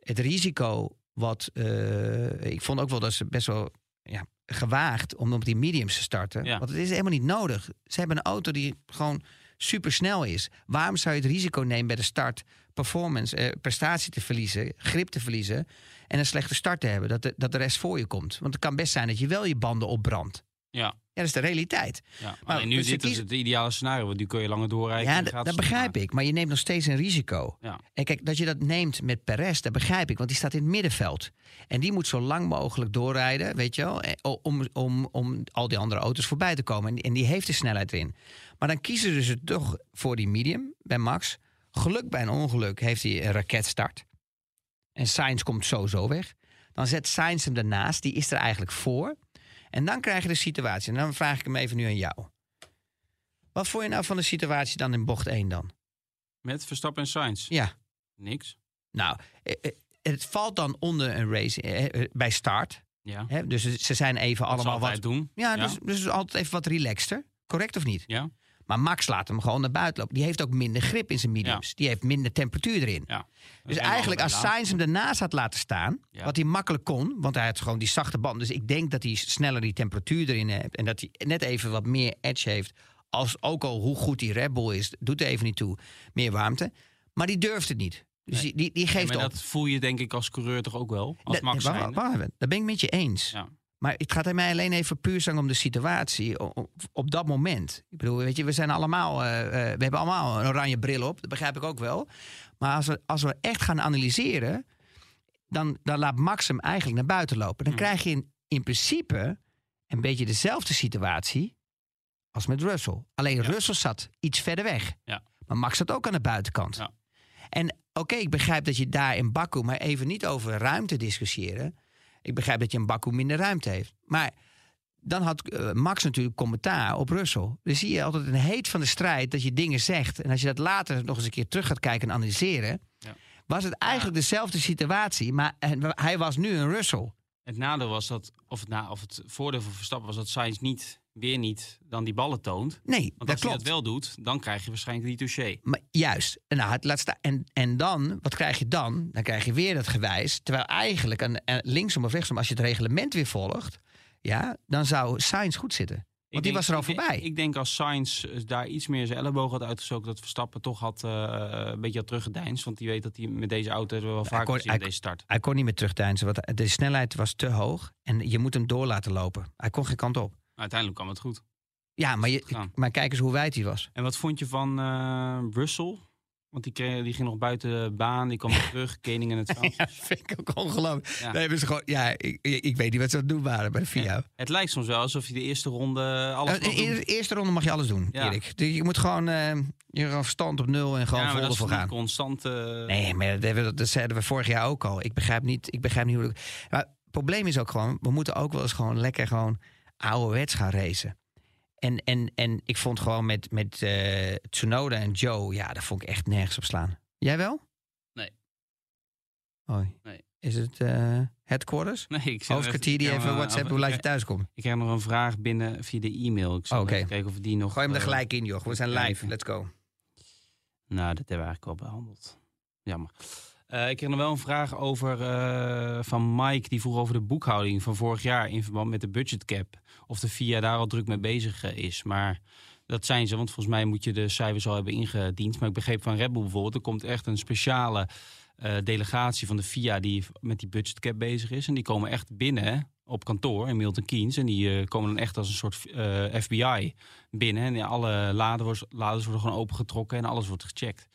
Het risico wat, eh, ik vond ook wel dat ze best wel ja, gewaagd om op die mediums te starten. Ja. Want het is helemaal niet nodig. Ze hebben een auto die gewoon super snel is. Waarom zou je het risico nemen bij de start performance, eh, prestatie te verliezen, grip te verliezen en een slechte start te hebben, dat de, dat de rest voor je komt? Want het kan best zijn dat je wel je banden opbrandt. ja, Ja, dat is de realiteit. ja. Maar nu dit is kiezen- het ideale scenario, want nu kun je langer doorrijden. Ja, dat het begrijp ik. Maar je neemt nog steeds een risico. Ja. En kijk, dat je dat neemt met Perez, dat begrijp ik. Want die staat in het middenveld. En die moet zo lang mogelijk doorrijden, weet je wel. eh, Om, om, om al die andere auto's voorbij te komen. En die, en die heeft de snelheid erin. Maar dan kiezen ze dus toch voor die medium bij Max. Geluk bij een ongeluk heeft hij een raketstart. En Sainz komt sowieso weg. Dan zet Sainz hem ernaast. Die is er eigenlijk voor. En dan krijg je de situatie. En dan vraag ik hem even nu aan jou. Wat vond je nou van de situatie dan in bocht 1 dan? Met Verstappen en Sainz? Ja. Niks. Nou, eh, eh, het valt dan onder een race eh, bij start. Ja. Dus ze zijn even allemaal wat. doen. Ja, Ja. dus, dus altijd even wat relaxter. Correct of niet? Ja. Maar Max laat hem gewoon naar buiten lopen. Die heeft ook minder grip in zijn mediums. Die heeft minder temperatuur erin. Ja. Dus En eigenlijk als Sainz hem ernaast had laten staan, Ja. wat hij makkelijk kon, want hij had gewoon die zachte band. Dus ik denk dat hij sneller die temperatuur erin heeft en dat hij net even wat meer edge heeft. Als ook al hoe goed die Red Bull is, doet er even niet toe. Meer warmte. Maar die durft het niet. Dus die, die, Ja, geeft maar op. dat voel je denk ik als coureur toch ook wel? Als Dat- Max wacht even, dat ben ik met je eens. Ja. Maar het gaat mij alleen even puur zijn om de situatie op, op dat moment. Ik bedoel, weet je, we zijn allemaal, eh, eh, we hebben allemaal een oranje bril op. Dat begrijp ik ook wel. Maar als we, als we echt gaan analyseren, dan, dan laat Max hem eigenlijk naar buiten lopen. Dan Hmm. krijg je in, in principe een beetje dezelfde situatie als met Russell. Alleen Ja. Russell zat iets verder weg. Ja. Maar Max zat ook aan de buitenkant. Ja. En oké, ik begrijp dat je daar in Baku, maar even niet over ruimte discussiëren. Ik begrijp dat je in Baku minder ruimte heeft. Maar dan had eh, Max natuurlijk commentaar op Russell. Dus zie je altijd een heet van de strijd dat je dingen zegt. En als je dat later nog eens een keer terug gaat kijken en analyseren. Ja. Was het eigenlijk dezelfde situatie, maar en hij was nu een Russell. Het nadeel was dat, of het, na, of het voordeel van Verstappen was dat Sainz niet, weer niet dan die ballen toont. Nee, Want dat als hij klopt. dat wel doet, dan krijg je waarschijnlijk die touché. Maar juist. En, nou, het laat staan. En, en dan, wat krijg je dan? Dan krijg je weer dat gewijs. Terwijl eigenlijk, aan linksom of rechtsom, als je het reglement weer volgt, ja, dan zou Sainz goed zitten. Want die was er al voorbij. Ik, ik denk als Sainz eh, daar iets meer zijn elleboog had uitgestoken, dat Verstappen toch had eh, een beetje had teruggedeinst. Want die weet dat hij met deze auto wel vaker kon- hij- deze start. Hij kon niet meer terugdeinzen, want de snelheid was te hoog. En je moet hem door laten lopen. Hij kon geen kant op. Uiteindelijk kwam het goed. Ja, maar, je, maar kijk eens hoe wijd hij was. En wat vond je van eh, Russell? Want die, kreeg, die ging nog buiten de baan, die kwam weer terug, Kening in het veld. Ja, vind ik ook ongelooflijk. Ja. Nee, dus gewoon, ja, ik, ik weet niet wat ze aan het doen waren bij de FIA. Het lijkt soms wel alsof je de eerste ronde alles doen. de eerste ronde mag je alles doen, Ja. Erik. Dus je moet gewoon eh, je verstand op nul en gewoon ja, vol ervoor gaan. constant. eh, Nee, maar dat, zeiden we vorig jaar ook al. Ik begrijp niet, ik begrijp niet hoe... Maar het probleem is ook gewoon... we moeten ook wel eens gewoon lekker gewoon ouderwets gaan racen. En, en, en ik vond gewoon met, met eh, Tsunoda en Joe... ja, daar vond ik echt nergens op slaan. Jij wel? Nee. Hoi. Nee. Is het eh headquarters? Nee, ik zit Hoofdkwartier die even WhatsApp hoe laat je thuis komt. Ik heb nog een vraag binnen via de e-mail. Ik zal Oh, even kijken of die nog... Gooi hem er eh, gelijk in, joh. We zijn live. kijken. Let's go. Nou, dat hebben we eigenlijk al behandeld. Jammer. Ik kreeg nog wel een vraag over van Mike. Die vroeg over de boekhouding van vorig jaar in verband met de budgetcap. Of de VIA daar al druk mee bezig eh, is. Maar dat zijn ze, want volgens mij moet je de cijfers al hebben ingediend. Maar ik begreep van Red Bull bijvoorbeeld, er komt echt een speciale eh, delegatie van de VIA die met die budgetcap bezig is. En die komen echt binnen op kantoor in Milton Keynes. En die eh, komen dan echt als een soort FBI binnen. En alle laders worden gewoon opengetrokken en alles wordt gecheckt.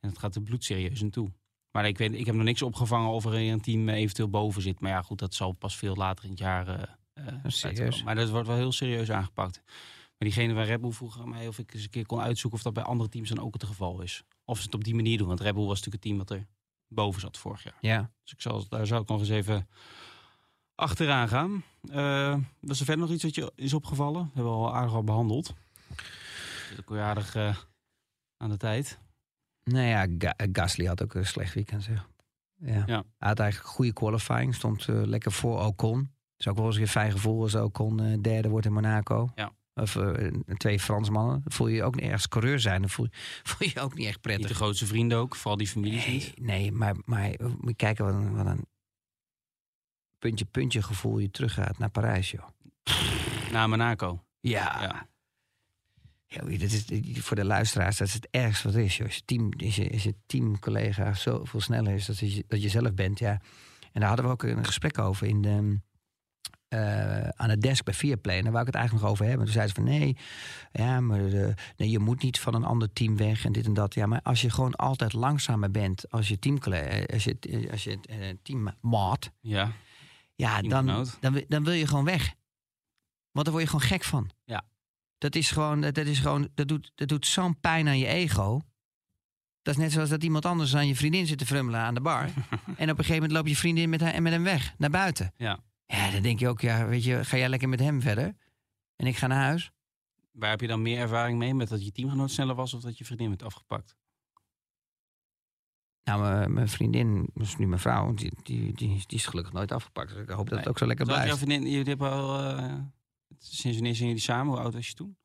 En het gaat er bloedserieus aan toe. Maar ik, weet, ik heb nog niks opgevangen of er een team eventueel boven zit. Maar ja, goed, dat zal pas veel later in het jaar. Eh serieus? Maar dat wordt wel heel serieus aangepakt. Maar diegene van Red Bull vroeg aan mij of ik eens een keer kon uitzoeken of dat bij andere teams dan ook het geval is. Of ze het op die manier doen. Want Red Bull was natuurlijk het team wat er boven zat vorig jaar. Ja. Dus ik zal, daar zou ik nog eens even achteraan gaan. Eh was er verder nog iets wat je is opgevallen? We hebben we al aardig al behandeld. Ook weer aardig eh, aan de tijd. Nou ja, Ga- Gasly had ook een slecht weekend, zeg. Ja. Ja. Hij had eigenlijk goede qualifying. Stond lekker voor Ocon. Is ook wel eens een fijn gevoel als Ocon eh, derde wordt in Monaco. Ja. Of eh, twee Fransmannen. Dan voel je je ook niet echt coureur zijn. Dan voel, voel je je ook niet echt Niet prettig. de grootste vrienden ook, vooral die families niet. Nee, nee maar, maar eh, moet je kijken wat een, wat een puntje puntje gevoel je teruggaat naar Parijs, joh. Na Monaco. Ja. Ja. Dat is, voor de luisteraars, dat is het ergste wat er is. Joh. Als, je team, als, je, als je teamcollega zoveel sneller is dat je, dat je zelf bent. Ja. En daar hadden we ook een gesprek over in de, eh, aan de desk bij Viaplay. En daar wou ik het eigenlijk nog over hebben. Toen zei ze van nee, ja, maar eh, nee, je moet niet van een ander team weg en dit en dat. Ja, maar als je gewoon altijd langzamer bent als je teamcollega, als je, als je eh, teammaat, Ja. ja, dan, dan, dan wil je gewoon weg. Want dan word je gewoon gek van. Ja. Dat is gewoon, dat, dat is gewoon, dat doet, dat doet zo'n pijn aan je ego. Dat is net zoals dat iemand anders aan je vriendin zit te frummelen aan de bar. en op een gegeven moment loop je vriendin met, haar, met hem weg, naar buiten. Ja. Ja, dan denk je ook, ja, weet je, ga jij lekker met hem verder? En ik ga naar huis? Waar heb je dan meer ervaring mee? Met dat je teamgenoot sneller was of dat je vriendin werd afgepakt? Nou, mijn- vriendin, dus nu mijn vrouw, die, die, die, die is gelukkig nooit afgepakt. Dus ik hoop dat het ook zo lekker Zou jouw blijft. vriendin, jullie hebben al, eh, sinds wanneer zijn jullie samen? Hoe oud was je toen?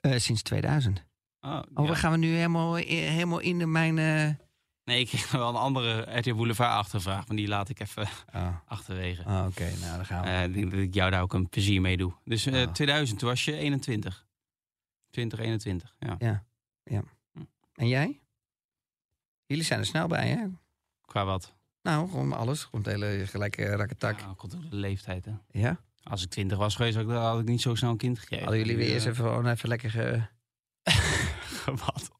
Eh, sinds 2000. Oh, Oh, ja. we gaan we nu helemaal, helemaal in de mijn... eh, Nee, ik kreeg wel een andere RTL Boulevard achtervraag, maar die laat ik even Oh, achterwege. oh, oké, nou dan gaan we. Eh, ik denk dat ik jou daar ook een plezier mee doe. Dus eh, Ah. 2000, toen was je 21. 2021, ja. En jij? Jullie zijn er snel bij, hè? Qua wat? Nou, gewoon alles. Gewoon het hele gelijke rakketak. Ja, komt de leeftijd, hè. Ja? Als ik 20 was geweest, had ik, had ik niet zo snel een kind gekregen. Hadden jullie weer eerst eh, even, gewoon even lekker, ge, wat?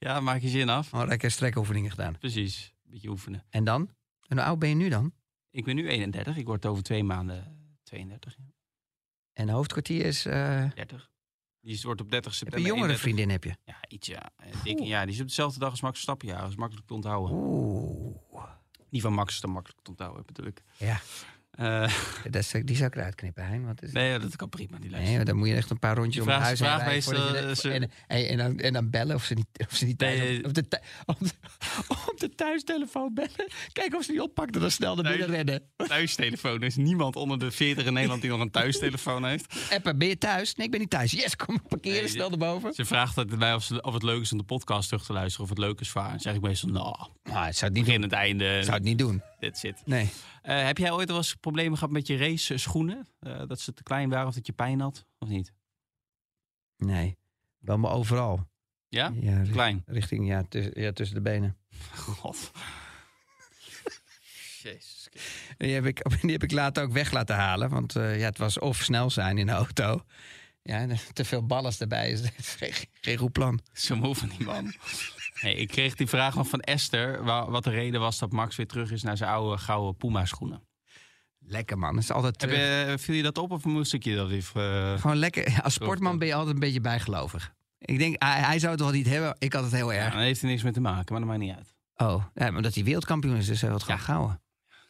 Ja, maak je zin af. gewoon lekker strekoefeningen gedaan. Precies, beetje oefenen. En dan? En hoe oud ben je nu dan? Ik ben nu 31, ik word over twee maanden 32, ja. En de hoofdkwartier is... eh 30. Die is- wordt op 30 heb je september een jongere 31. vriendin, heb je? Ja, iets ja. Eh, Dik, ja, die is op dezelfde dag als Max Verstappen. Ja, dat is makkelijk te onthouden. Oeh. Die van Max is dan makkelijk te onthouden, bedoel ik. Ja, Eh, dat is, die zou ik eruit knippen, Hein. Want het nee, dat kan prima, die lijst. nee, dan moet je echt een paar rondjes om het vraag- huis heen rijden eh, en, hey, en, dan, en dan bellen of ze niet, of ze niet thuis Nee, op, op de, thu- op, de, op de thuistelefoon bellen. Kijken of ze die oppakt en dan snel naar binnen rennen. Thuistelefoon. Er is niemand onder de 40 in Nederland die nog een thuistelefoon heeft. Appen, ben je thuis? Nee, ik ben niet thuis. Yes, kom parkeren, Nee, snel erboven. Ze vraagt altijd mij of, ze, of het leuk is om de podcast terug te luisteren. Of het leuk is voor haar. Dan zeg ik meestal, nou, Nou, ik zou het niet begin doen. het einde. Zou het niet doen. That's it. Nee. Eh, heb jij ooit wel eens problemen gehad met je race schoenen? Eh, dat ze te klein waren of dat je pijn had? Of niet? Nee. Wel maar overal. Ja? Ja, Klein. richting, ja, tuss- ja, tussen de benen. God. Jezus. Die heb, ik, die heb ik later ook weg laten halen. Want eh, ja, het was of snel zijn in de auto. Ja, te veel ballast erbij is, geen goed plan. Zo moe van die man. Hey, ik kreeg die vraag nog van Esther. wa- Wat de reden was dat Max weer terug is naar zijn oude gouden Puma schoenen. Lekker man. Het is altijd Heb je, viel je dat op of moest ik je dat even... eh, Gewoon lekker. Ja, Als sportman ben je altijd een beetje bijgelovig. Ik denk, hij, hij zou het wel niet hebben. Ik had het heel ja, erg. dan heeft er niks mee te maken, maar dat maakt niet uit. Oh, ja, maar hij wereldkampioen is, dus hij wil het gewoon Ja. houden.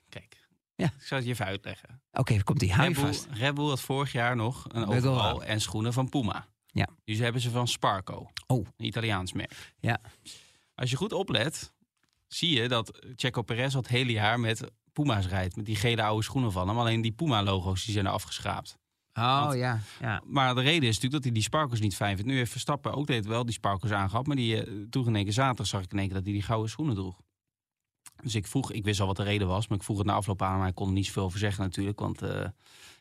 Kijk. Ja. Ik zou het je even uitleggen. Oké, komt die. Bull, vast. Red Bull had vorig jaar nog een overal en schoenen van Puma. Ja. Dus hebben ze van Sparco. Oh. Een Italiaans merk. Ja. Als je goed oplet, zie je dat Checo Perez al het hele jaar met Puma's rijdt. Met die gele oude schoenen van hem. Alleen die Puma-logo's die zijn er afgeschraapt. Oh Want- ja. ja. Maar de reden is natuurlijk dat hij die sparkles niet fijn vindt. Nu heeft Verstappen ook deed wel die sparkles aangehad. Maar die eh, droeg in één keer zaterdag zag ik in één keer dat hij die gouden schoenen droeg. Dus ik vroeg, ik wist al wat de reden was. Maar ik vroeg het na afloop aan. Maar hij kon er niet zoveel over zeggen natuurlijk. Want eh,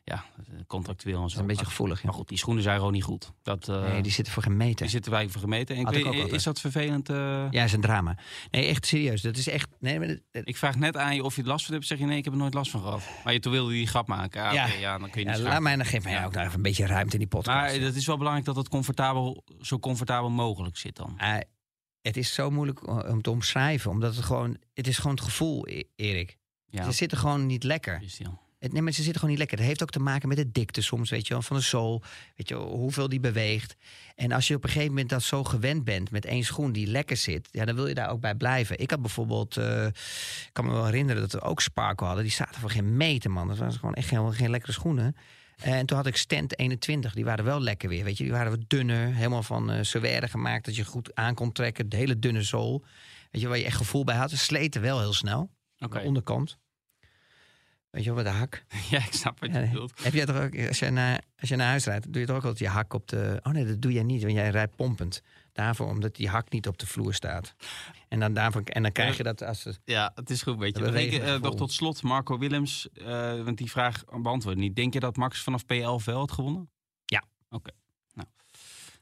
ja, contractueel en Dat zo. is een beetje gevoelig. Ja. Maar goed, die schoenen zijn gewoon niet goed. Dat, eh, Nee, die zitten voor geen meter. die zitten wij voor gemeten. En ik weet- is dat vervelend? eh? Ja, is een drama. Nee, echt serieus. Dat is echt. Nee, dat- dat- Ik vraag net aan je of je het last van hebt. Zeg je nee, ik heb er nooit last van gehad. Maar je, toen wilde die grap maken. Ah, Ja. ja, dan kun je ja, niet laat schamen. mij dan geef mij Ja. ook nog even een beetje ruimte in die podcast. Maar het is wel belangrijk dat het comfortabel, zo comfortabel mogelijk zit dan. Het is zo moeilijk om te omschrijven. Omdat het gewoon, het is gewoon het gevoel, E- Erik. Ja, Ze zitten gewoon niet lekker. Christian. Het, nee, maar ze zitten gewoon niet lekker. Dat heeft ook te maken met de dikte soms, weet je wel, van de zool. Weet je wel, hoeveel die beweegt. En als je op een gegeven moment dat zo gewend bent met één schoen die lekker zit, ja, dan wil je daar ook bij blijven. Ik had bijvoorbeeld, eh, ik kan me wel herinneren dat we ook Sparkle hadden. Die zaten voor geen meter, man. Dat waren gewoon echt geen, geen lekkere schoenen. En toen had ik Stent 21, die waren wel lekker weer. Weet je, die waren wat dunner, helemaal van uh, servère gemaakt, dat je goed aan kon trekken. De hele dunne zool. Weet je, waar je echt gevoel bij had. Ze sleten wel heel snel. Oké. De onderkant. Weet je wel, met de hak. Ja, ik snap wat je Ja, bedoelt. Heb jij toch ook, als je, naar, als je naar huis rijdt, doe je toch ook altijd je hak op de. Oh nee, dat doe jij niet, want jij rijdt pompend. Daarvoor, omdat die hak niet op de vloer staat. En dan, daarvoor, en dan krijg je dat als het. Ja, het is goed, weet je. Denk, bewegende eh, nog tot slot, Marco Willems, eh, want die vraag beantwoord niet. Denk je dat Max vanaf P11 wel had gewonnen? Ja. Oké,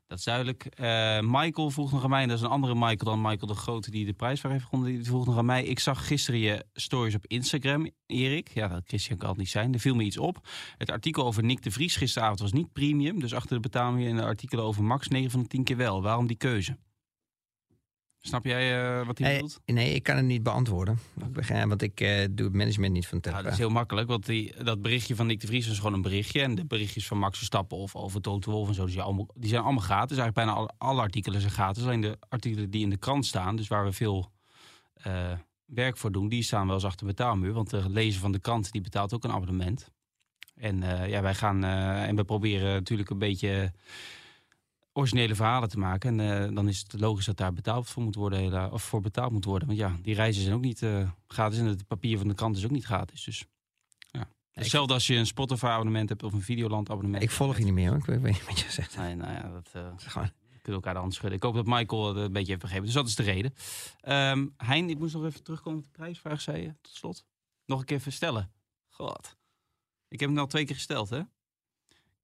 dat is duidelijk. Eh, Michael vroeg nog aan mij, en dat is een andere Michael dan Michael de Grote die de prijsvraag heeft gewonnen. Die vroeg nog aan mij, ik zag gisteren je stories op Instagram, Erik. Ja, dat Christian kan het niet zijn. Er viel me iets op. Het artikel over Nick de Vries gisteravond was niet premium. Dus achter de betaalmuur en de artikelen over Max 9 van de 10 keer wel. Waarom die keuze? Snap jij eh, wat hij bedoelt? nee, ik kan het niet beantwoorden. Ik begrijp, want ik eh, doe het management niet van Ja, dat is heel makkelijk, want die, dat berichtje van Nick de Vries is gewoon een berichtje. En de berichtjes van Max Verstappen of over Toto Wolff en zo, die zijn allemaal, die zijn allemaal gratis. Eigenlijk bijna alle, alle artikelen zijn gratis. Alleen de artikelen die in de krant staan, dus waar we veel eh, werk voor doen, die staan wel eens achter de betaalmuur. Want de lezer van de krant, die betaalt ook een abonnement. En ja, wij gaan, en we proberen natuurlijk een beetje originele verhalen te maken. En eh, dan is het logisch dat daar betaald voor moet worden, of voor betaald moet worden. Want ja, die reizen zijn ook niet eh, gratis en het papier van de krant is ook niet gratis. Dus ja. Hetzelfde als je een Spotify-abonnement hebt of een Videoland-abonnement. Ik volg je niet meer hoor. Ik weet niet wat je zegt. Nee, nou ja, dat eh gewoon- kunnen elkaar de hand schudden. Ik hoop dat Michael het een beetje heeft begrepen. Dus dat is de reden. Ehm hein, ik moest nog even terugkomen op de prijsvraag, zei je, tot slot. Nog een keer verstellen. God. Ik heb hem al twee keer gesteld, hè?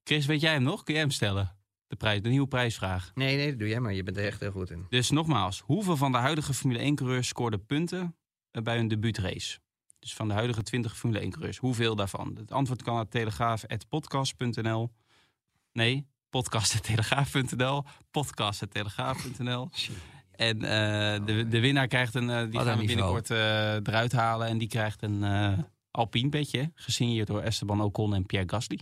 Chris, weet jij hem nog? Kun jij hem stellen? De, prijs, de nieuwe prijsvraag. Nee, nee, dat doe jij maar. Je bent er echt heel goed in. Dus nogmaals, hoeveel van de huidige Formule 1-coureurs scoorden punten eh, bij hun debuutrace? Dus van de huidige 20 Formule 1-coureurs, hoeveel daarvan? Het antwoord kan naar telegraaf.podcast.nl. Nee, podcast.telegraaf.nl. Podcast.telegraaf.nl. En eh, de, de winnaar krijgt een, eh, die gaan we binnenkort eruit halen. En die krijgt een Alpine petje, gesigneerd door Esteban Ocon en Pierre Gasly.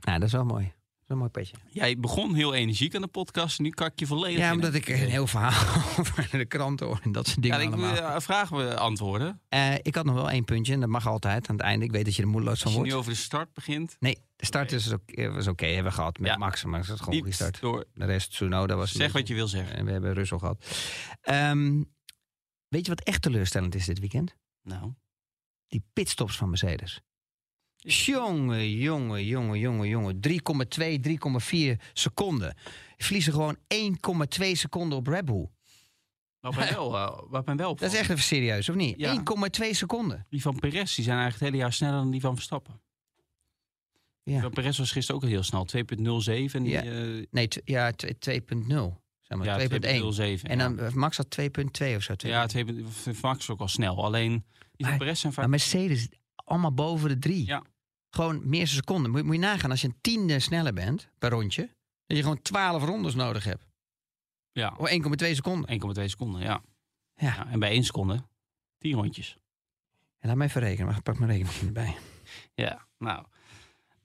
Nou, dat is wel mooi. Een mooi petje. Jij begon heel energiek aan de podcast, nu kak je volledig Ja, omdat ik een heel verhaal over de krant hoor en dat soort Ja, dingen ik allemaal. wil, eh, vragen we antwoorden. Eh, ik had nog wel één puntje en dat mag altijd aan het einde. Ik weet dat je er moedeloos van Als je wordt. nu over de start begint, Nee, de start is ook, eh, was oké. Hebben we gehad met Ja. Max, maar het gewoon een goede niet start. door. De rest, Tsunoda was... Zeg wat je wil zeggen. En we hebben Russell gehad. Ehm, weet je wat echt teleurstellend is dit weekend? Nou, Die pitstops van Mercedes. Jongen, jongen, jongen, jongen, jongen. 3,2, 3,4 seconden. Verliezen gewoon 1,2 seconden op Red Bull. wat mij wel, eh, wat mij wel Dat is echt even serieus, of niet? Ja. 1,2 seconden. Die van Perez die zijn eigenlijk het hele jaar sneller dan die van Verstappen. Die Ja. van Perez was gisteren ook heel snel. 2.07 en die, Ja. eh, Nee, ja, t- 2,0. Zeg maar, ja, 2,1. 2.07. En dan eh, Max had 2,2 of zo. 2,1. Ja, 2. Max ook al snel. Alleen die van Maar- Perez zijn vaak... Maar Mercedes, allemaal boven de drie. Ja. Gewoon meer seconden. Moet, je- moet je nagaan, als je een tiende sneller bent per rondje, dat je gewoon 12 rondes nodig hebt. Ja, Voor 1,2 seconden. 1,2 seconden, ja. Ja. Ja, En bij 1 seconde 10 rondjes. En laat mij even rekenen, maar ik pak mijn rekening erbij. Ja, nou...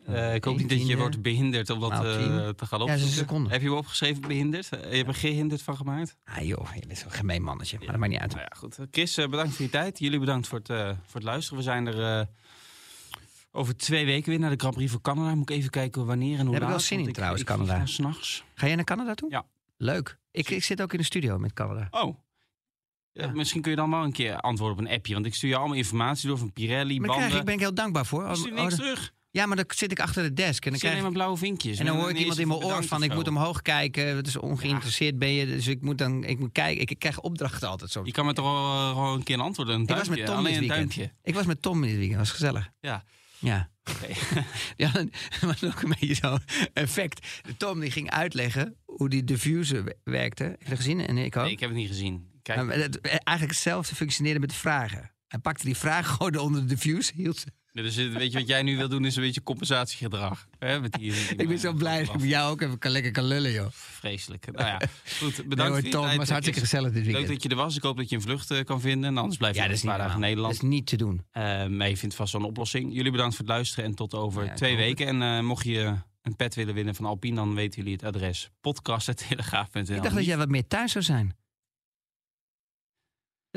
eh, ik hoop niet dat je wordt behinderd om dat maal eh, te gaan Ja, een opzoeken. seconde. Heb je hem opgeschreven behinderd? Eh, Je hebt er gehinderd van gemaakt? Ah joh, je bent zo'n gemeen mannetje. Maar dat maakt niet uit. Nou ja, goed. Chris, bedankt voor je tijd. Jullie bedankt voor het, voor het luisteren. We zijn er over twee weken weer naar de Grand Prix van Canada. Moet ik even kijken wanneer en hoe Daar heb ik laat. wel zin in trouwens, ik Canada. nachts. Ga jij naar Canada toe? Ja. Leuk. Ik, ik zit ook in de studio met Canada. Oh. Ja. Misschien kun je dan wel een keer antwoorden op een appje. Want ik stuur je allemaal informatie door van Pirelli, Maar daar banden. krijg, ik ben ik heel dankbaar voor. Ik Oh, stuur oh, niks dan- terug. ja, maar dan zit ik achter de desk. En dan, krijg, alleen maar blauwe vinkjes. en dan hoor ik iemand in mijn oor van... ik moet omhoog kijken. Het is ongeïnteresseerd ben je. Dus ik moet dan ik moet kijken. Ik, ik krijg opdrachten altijd zo. Je kan me toch wel eh, gewoon een keer een antwoord een Ik was met Tom alleen dit een weekend. Ik was met Tom dit weekend. was gezellig. Ja. Ja. Oké. Ja, was ook een beetje zo'n effect. Tom die ging uitleggen hoe die diffuser we- werkte. Heb je dat gezien? En ik ook. Nee, ik heb het niet gezien. Kijk, Maar het- eigenlijk hetzelfde functioneerde met de vragen. Hij pakte die vragen gewoon onder de diffuser, hield ze. Dus het- weet je wat jij nu wil doen, is een beetje compensatiegedrag. Hè, met die, Ik ben zo blij dat ik met jou ook even kan, lekker kan lullen, joh. Vreselijk. Nou ja, goed. Bedankt Nee, hoor, Tom, tijd, was hartstikke gezellig dit Leuk weekend. dat je er was. Ik hoop dat je een vlucht eh, kan vinden. En anders blijf je Ja, een paar dagen in. Nederland. Dat is niet te doen. Eh, maar je vindt vast wel een oplossing. Jullie bedankt voor het luisteren. En tot over Ja, twee weken. En eh, mocht je een pet willen winnen van Alpine, dan weten jullie het adres. podcast.telegraaf.nl Ik dacht dat jij wat meer thuis zou zijn.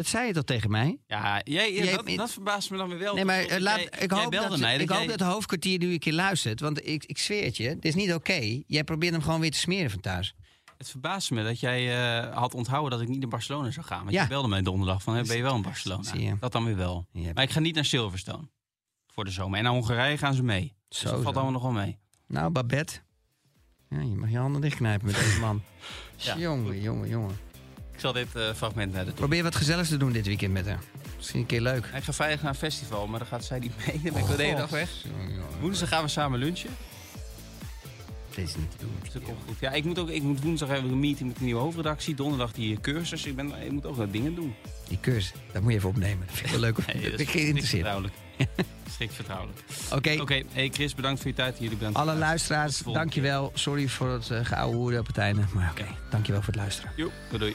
Dat zei je toch tegen mij? Ja, jij, Jij- dat, dat verbaast me dan weer wel. Nee, maar eh, laat, jij- ik hoop, dat, mij ik dat hoop jij- dat hoofdkwartier nu een keer luistert. Want ik, ik zweer het je, dit is niet oké. Jij probeert hem gewoon weer te smeren van thuis. Het verbaast me dat jij eh, had onthouden dat ik niet naar Barcelona zou gaan. Want Ja. je belde mij donderdag van, hey, ben je wel in Barcelona? Zie je. Dat dan weer wel. Maar ik ga niet naar Silverstone voor de zomer. En naar Hongarije gaan ze mee. Dus Zo, dat valt allemaal nog wel mee. Nou, Babette. Ja, je mag je handen dichtknijpen met deze man. Jongen, jongen, jongen. Ik zal dit eh, fragment naar de toe. Probeer wat gezelligs te doen dit weekend met haar. Misschien een keer leuk. Ik ga vrijdag naar een festival, maar dan gaat zij niet mee. Dan ben ik de hele dag weg. Woensdag gaan we samen lunchen. Dit is niet te doen. Dat komt goed. Ja, ik moet, ook, ik moet woensdag hebben we een meeting met de nieuwe hoofdredactie. Donderdag die eh, cursus. Ik, ben, ik moet ook wat dingen doen. Die cursus, dat moet je even opnemen. Dat vind ik wel leuk. Nee, dat dat ben ik geïnteresseerd. vertrouwelijk. Strikt vertrouwelijk. Oké, Oké, hey Chris, bedankt voor je tijd. Jullie bedankt. alle het luisteraars, dankjewel. Sorry voor het uh, geouwe hoeren op het einde. Maar oké, dankjewel voor het luisteren. Joep, doei.